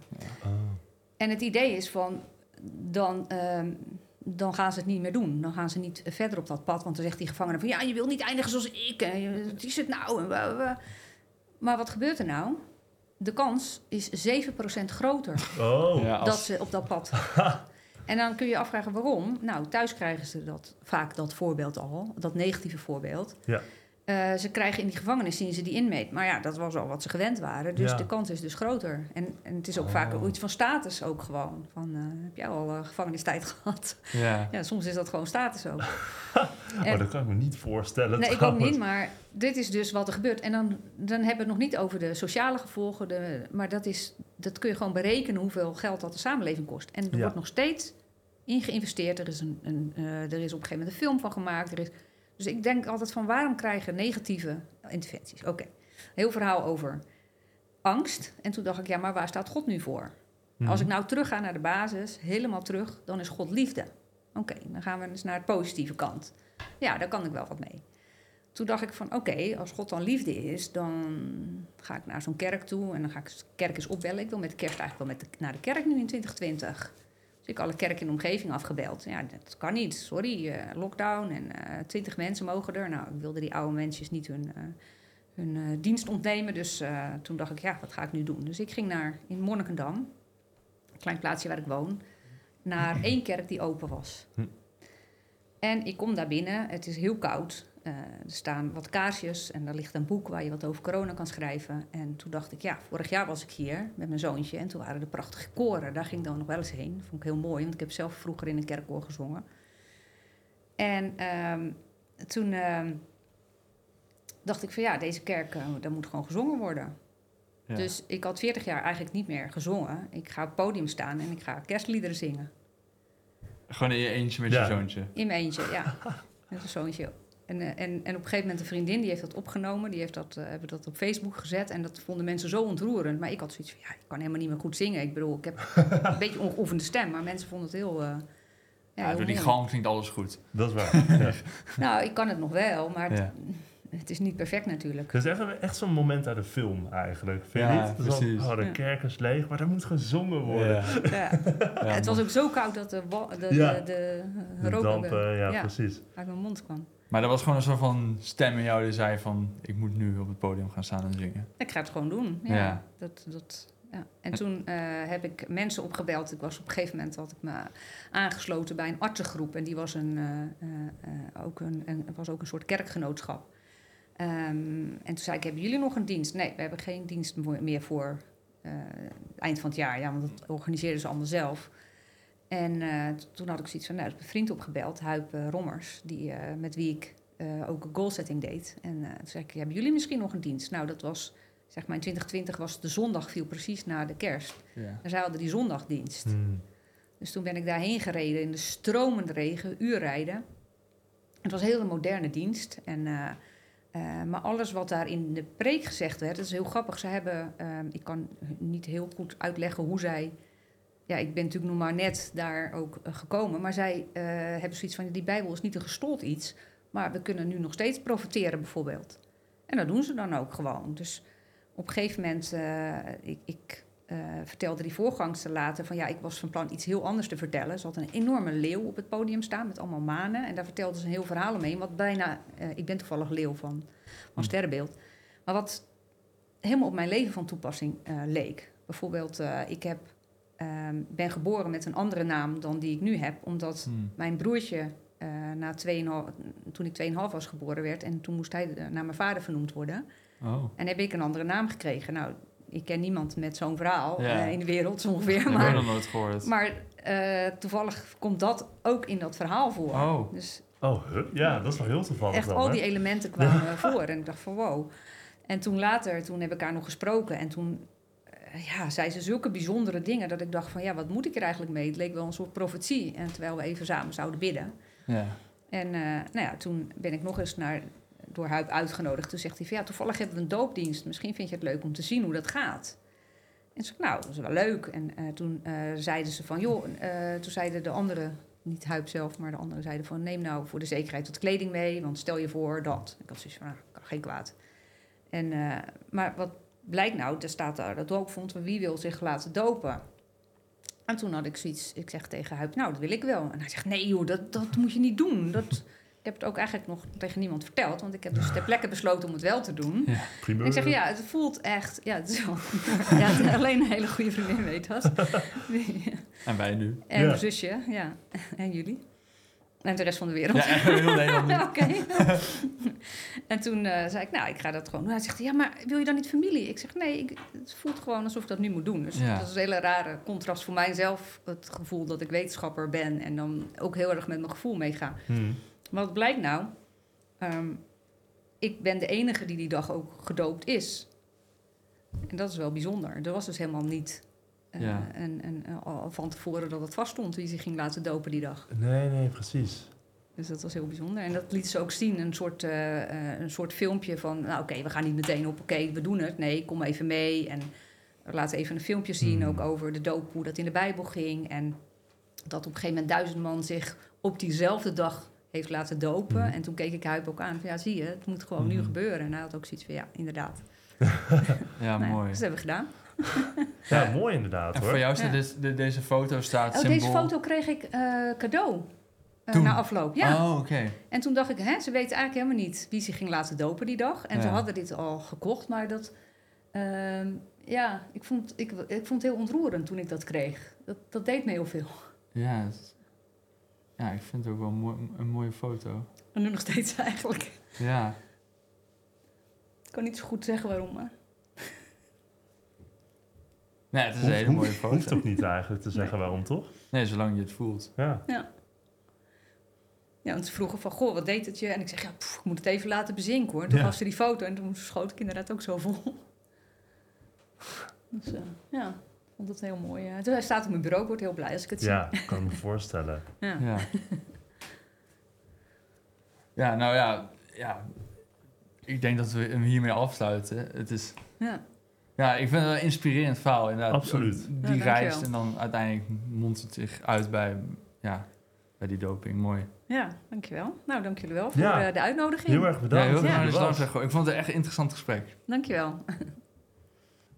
Oh. En het idee is van, dan, ehm, dan gaan ze het niet meer doen. Dan gaan ze niet verder op dat pad. Want dan zegt die gevangene van, ja, je wil niet eindigen zoals ik. En je- wat is het nou? En Maar wat gebeurt er nou? De kans is 7% groter Oh. Ja, als- dat ze op dat pad. en dan kun je je afvragen waarom. Nou, thuis krijgen ze dat, vaak dat voorbeeld al, dat negatieve voorbeeld. Ja. Eh, ze krijgen in die gevangenis, zien ze die inmate. Maar ja, dat was al wat ze gewend waren. Dus Ja. de kans is dus groter. En, en het is ook Oh. vaak iets van status ook gewoon. Van, eh, heb jij al eh, gevangenistijd gehad? ja. ja, soms is dat gewoon status ook. Oh, dat kan ik me niet voorstellen. Nee, ik ook trouwens. niet, maar dit is dus wat er gebeurt. En dan, dan hebben we het nog niet over de sociale gevolgen. De, maar dat, is, dat kun je gewoon berekenen hoeveel geld dat de samenleving kost. En er Ja. wordt nog steeds in geïnvesteerd. Er is, een, een, er is op een gegeven moment een film van gemaakt. Er is, dus ik denk altijd van waarom krijgen negatieve interventies? Oké, heel verhaal over angst. En toen dacht ik, ja, maar waar staat God nu voor? Mhm. Als ik nou terug ga naar de basis, helemaal terug, dan is God liefde. Oké, dan gaan we eens naar de positieve kant. Ja, daar kan ik wel wat mee. Toen dacht ik van, oké, als God dan liefde is, dan ga ik naar zo'n kerk toe en dan ga ik de kerk eens opbellen. Ik wil met de kerst eigenlijk wel met de- naar de kerk nu in 2020. Dus ik alle kerken in de omgeving afgebeld. Ja, dat kan niet, sorry, eh, lockdown en twintig mensen mogen er. Nou, ik wilde die oude mensen niet hun, eh, hun eh, dienst ontnemen. Dus eh, toen dacht ik, ja, wat ga ik nu doen? Dus ik ging naar, in Monnikendam, een klein plaatsje waar ik woon, naar één kerk die open was. Hm. En ik kom daar binnen, het is heel koud. Eh, er staan wat kaarsjes en daar ligt een boek waar je wat over corona kan schrijven. En toen dacht ik, ja, vorig jaar was ik hier met mijn zoontje en toen waren er prachtige koren. Daar ging ik dan nog wel eens heen. Vond ik heel mooi, want ik heb zelf vroeger in een kerkkoor gezongen. En ehm, toen ehm, dacht ik van ja, deze kerk, eh, daar moet gewoon gezongen worden. Ja. Dus ik had 40 jaar eigenlijk niet meer gezongen. Ik ga op het podium staan en ik ga kerstliederen zingen. Gewoon in je eentje met Ja. je zoontje. In mijn eentje, ja. Met een zoontje. En, eh, en, en op een gegeven moment een vriendin die heeft dat opgenomen. Die heeft dat, eh, hebben dat op Facebook gezet. En dat vonden mensen zo ontroerend. Maar ik had zoiets van, ja, ik kan helemaal niet meer goed zingen. Ik bedoel, ik heb een beetje ongeoefende stem. Maar mensen vonden het heel... eh, Ja, heel door die mooi. galm klinkt alles goed. Dat is waar. ja. Nou, ik kan het nog wel, maar het, Ja. het is niet perfect natuurlijk. Dat is echt, echt zo'n moment uit de film eigenlijk. Vind je Ja, niet? Precies. Van, oh, de Ja. kerk is leeg, maar er moet gezongen worden. Ja. Ja, het was ook zo koud dat de, de, Ja. de, de, De rook dampen, ja. precies. uit mijn mond kwam. Maar er was gewoon een soort van stem in jou die zei van... ik moet nu op het podium gaan staan en zingen. Ik ga het gewoon doen. Ja. Ja. Dat, dat, ja. En toen eh, heb ik mensen opgebeld. Ik was op een gegeven moment had ik me aangesloten bij een artsengroep. En die was, een, eh, eh, ook, een, een, was ook een soort kerkgenootschap. Ehm, en toen zei ik, hebben jullie nog een dienst? Nee, we hebben geen dienst meer voor het eind van het jaar. Ja, want dat organiseerden ze allemaal zelf. En eh, toen had ik zoiets van, nou, ik heb een vriend opgebeld, Huip eh, Rommers, die, eh, met wie ik ook een goalsetting deed. En toen zei ik, hebben jullie misschien nog een dienst? Nou, dat was, zeg maar in 2020 was de zondag, viel precies na de kerst. Ja. En zij hadden die zondagdienst. Hmm. Dus toen ben ik daarheen gereden in de stromende regen, uurrijden. Het was een hele moderne dienst. En, maar alles wat daar in de preek gezegd werd, dat is heel grappig. Ze hebben, ehm, ik kan niet heel goed uitleggen hoe zij. Ja, ik ben natuurlijk nog maar net daar ook eh, gekomen. Maar zij eh, hebben zoiets van: die Bijbel is niet een gestold iets. Maar we kunnen nu nog steeds profiteren, bijvoorbeeld. En dat doen ze dan ook gewoon. Dus op een gegeven moment, eh, ik, ik vertelde die voorgangster later van ja, ik was van plan iets heel anders te vertellen. Ze had een enorme leeuw op het podium staan met allemaal manen. En daar vertelde ze een heel verhaal omheen. Wat bijna, ik ben toevallig leeuw van, van Hm. sterrenbeeld. Maar wat helemaal op mijn leven van toepassing leek. Bijvoorbeeld, ik heb, ehm, ben geboren met een andere naam dan die ik nu heb. Omdat Hmm. mijn broertje, eh, na 2,5 toen ik 2,5 was geboren werd... en toen moest hij naar mijn vader vernoemd worden... Oh. En heb ik een andere naam gekregen. Nou, ik ken niemand met zo'n verhaal Ja. eh, in de wereld zo ongeveer. Heb ik Maar, nog nooit gehoord. maar eh, toevallig komt dat ook in dat verhaal voor. Oh. Dus Oh, huh? ja, dat is wel heel toevallig echt dan, al hè? die elementen kwamen voor. En ik dacht van wow. En toen later, toen heb ik haar nog gesproken. En toen ja, zei ze zulke bijzondere dingen... dat ik dacht van ja, wat moet ik er eigenlijk mee? Het leek wel een soort profetie. En terwijl we even samen zouden bidden. Ja. En eh, nou ja, toen ben ik nog eens naar, door Huip uitgenodigd. Toen zegt hij van ja, toevallig hebben we een doopdienst. Misschien vind je het leuk om te zien hoe dat gaat. En toen zei ik, nou, dat is wel leuk. En eh, toen eh, zeiden ze van, joh, toen zeiden de anderen, niet Huip zelf, maar de anderen zeiden van, neem nou voor de zekerheid wat kleding mee, want stel je voor dat. Ik had zoiets van, nou, kan geen kwaad. En, maar wat blijkt nou, er staat daar dat doopvond, van wie wil zich laten dopen? En toen had ik zoiets, ik zeg tegen Huip, nou, dat wil ik wel. En hij zegt, nee joh, dat, dat moet je niet doen. Dat, ik heb het ook eigenlijk nog tegen niemand verteld, want ik heb dus ter plekke besloten om het wel te doen. Primeur. En ik zeg, ja, het voelt echt... Ja, het is wel, ja alleen een hele goede vriendin weet dat. En wij nu. En Ja. mijn zusje, ja. En jullie. En de rest van de wereld. Ja, echt heel Nederland. Oké. en toen eh, zei ik, nou, ik ga dat gewoon doen. Hij zegt, ja, maar wil je dan niet familie? Ik zeg, nee, ik, het voelt gewoon alsof ik dat nu moet doen. Dus Ja. dat is een hele rare contrast voor mijzelf. Het gevoel dat ik wetenschapper ben en dan ook heel erg met mijn gevoel meega. Hmm. Maar wat blijkt nou? Ehm, ik ben de enige die die dag ook gedoopt is. En dat is wel bijzonder. Er was dus helemaal niet Ja. een, een, al van tevoren dat het vaststond wie zich ging laten dopen die dag. Nee, nee, precies. Dus dat was heel bijzonder. En dat liet ze ook zien, een soort, eh, eh, een soort filmpje van... nou oké, we gaan niet meteen op, oké, we doen het. Nee, kom even mee. En laat even een filmpje zien, Hmm. ook over de doop, hoe dat in de Bijbel ging. En dat op een gegeven moment duizend man zich op diezelfde dag heeft laten dopen. Hmm. En toen keek ik Huip ook aan van, ja, zie je, het moet gewoon nu Mhm. gebeuren. En hij had ook zoiets van, ja, inderdaad. Ja, Nou ja, mooi. dus dat hebben we gedaan. Ja, mooi inderdaad En hoor. voor jou staat Ja. dit- de- deze foto staat Oh, symbool... deze foto kreeg ik eh, cadeau. eh, na afloop, ja. Oh, oké. En toen dacht ik, hè, ze weten eigenlijk helemaal niet wie zich ging laten dopen die dag. En ze hadden dit al gekocht, maar dat... ehm, ja, ik vond, ik, ik vond het heel ontroerend toen ik dat kreeg. Dat, dat deed me heel veel. Ja, ja, ik vind het ook wel een, mooi- een mooie foto. En nu nog steeds eigenlijk. Ja. Ik kan niet zo goed zeggen waarom, maar... Nee, het is een hele mooie hoeft- Hoeft foto. toch niet eigenlijk te zeggen waarom, toch? Nee, zolang je het voelt. Ja. Ja, want ze vroegen van, goh, wat deed het je? En ik zeg, ja, pff, ik moet het even laten bezinken hoor. Toen Ja. gaf ze die foto en toen schoot ik inderdaad ook zo vol. Dus eh, ja, ik vond het heel mooi. eh. Hij staat op mijn bureau, ik word heel blij als ik het Ja, kan ik me voorstellen. zie. Ja. Ja. ja, nou ja, ja. Ik denk dat we hem hiermee afsluiten. Het is... Ja. Ja, ik vind het wel een inspirerend verhaal inderdaad. Absoluut. Die Ja, reist en dan uiteindelijk mondt het zich uit bij, ja, bij die doping. Mooi. ja, dankjewel. Nou, dank jullie wel voor Ja. eh, de uitnodiging. Heel erg Ja, bedankt. heel Ja. erg dat je er bedankt. Ik vond het echt een interessant gesprek. Dankjewel.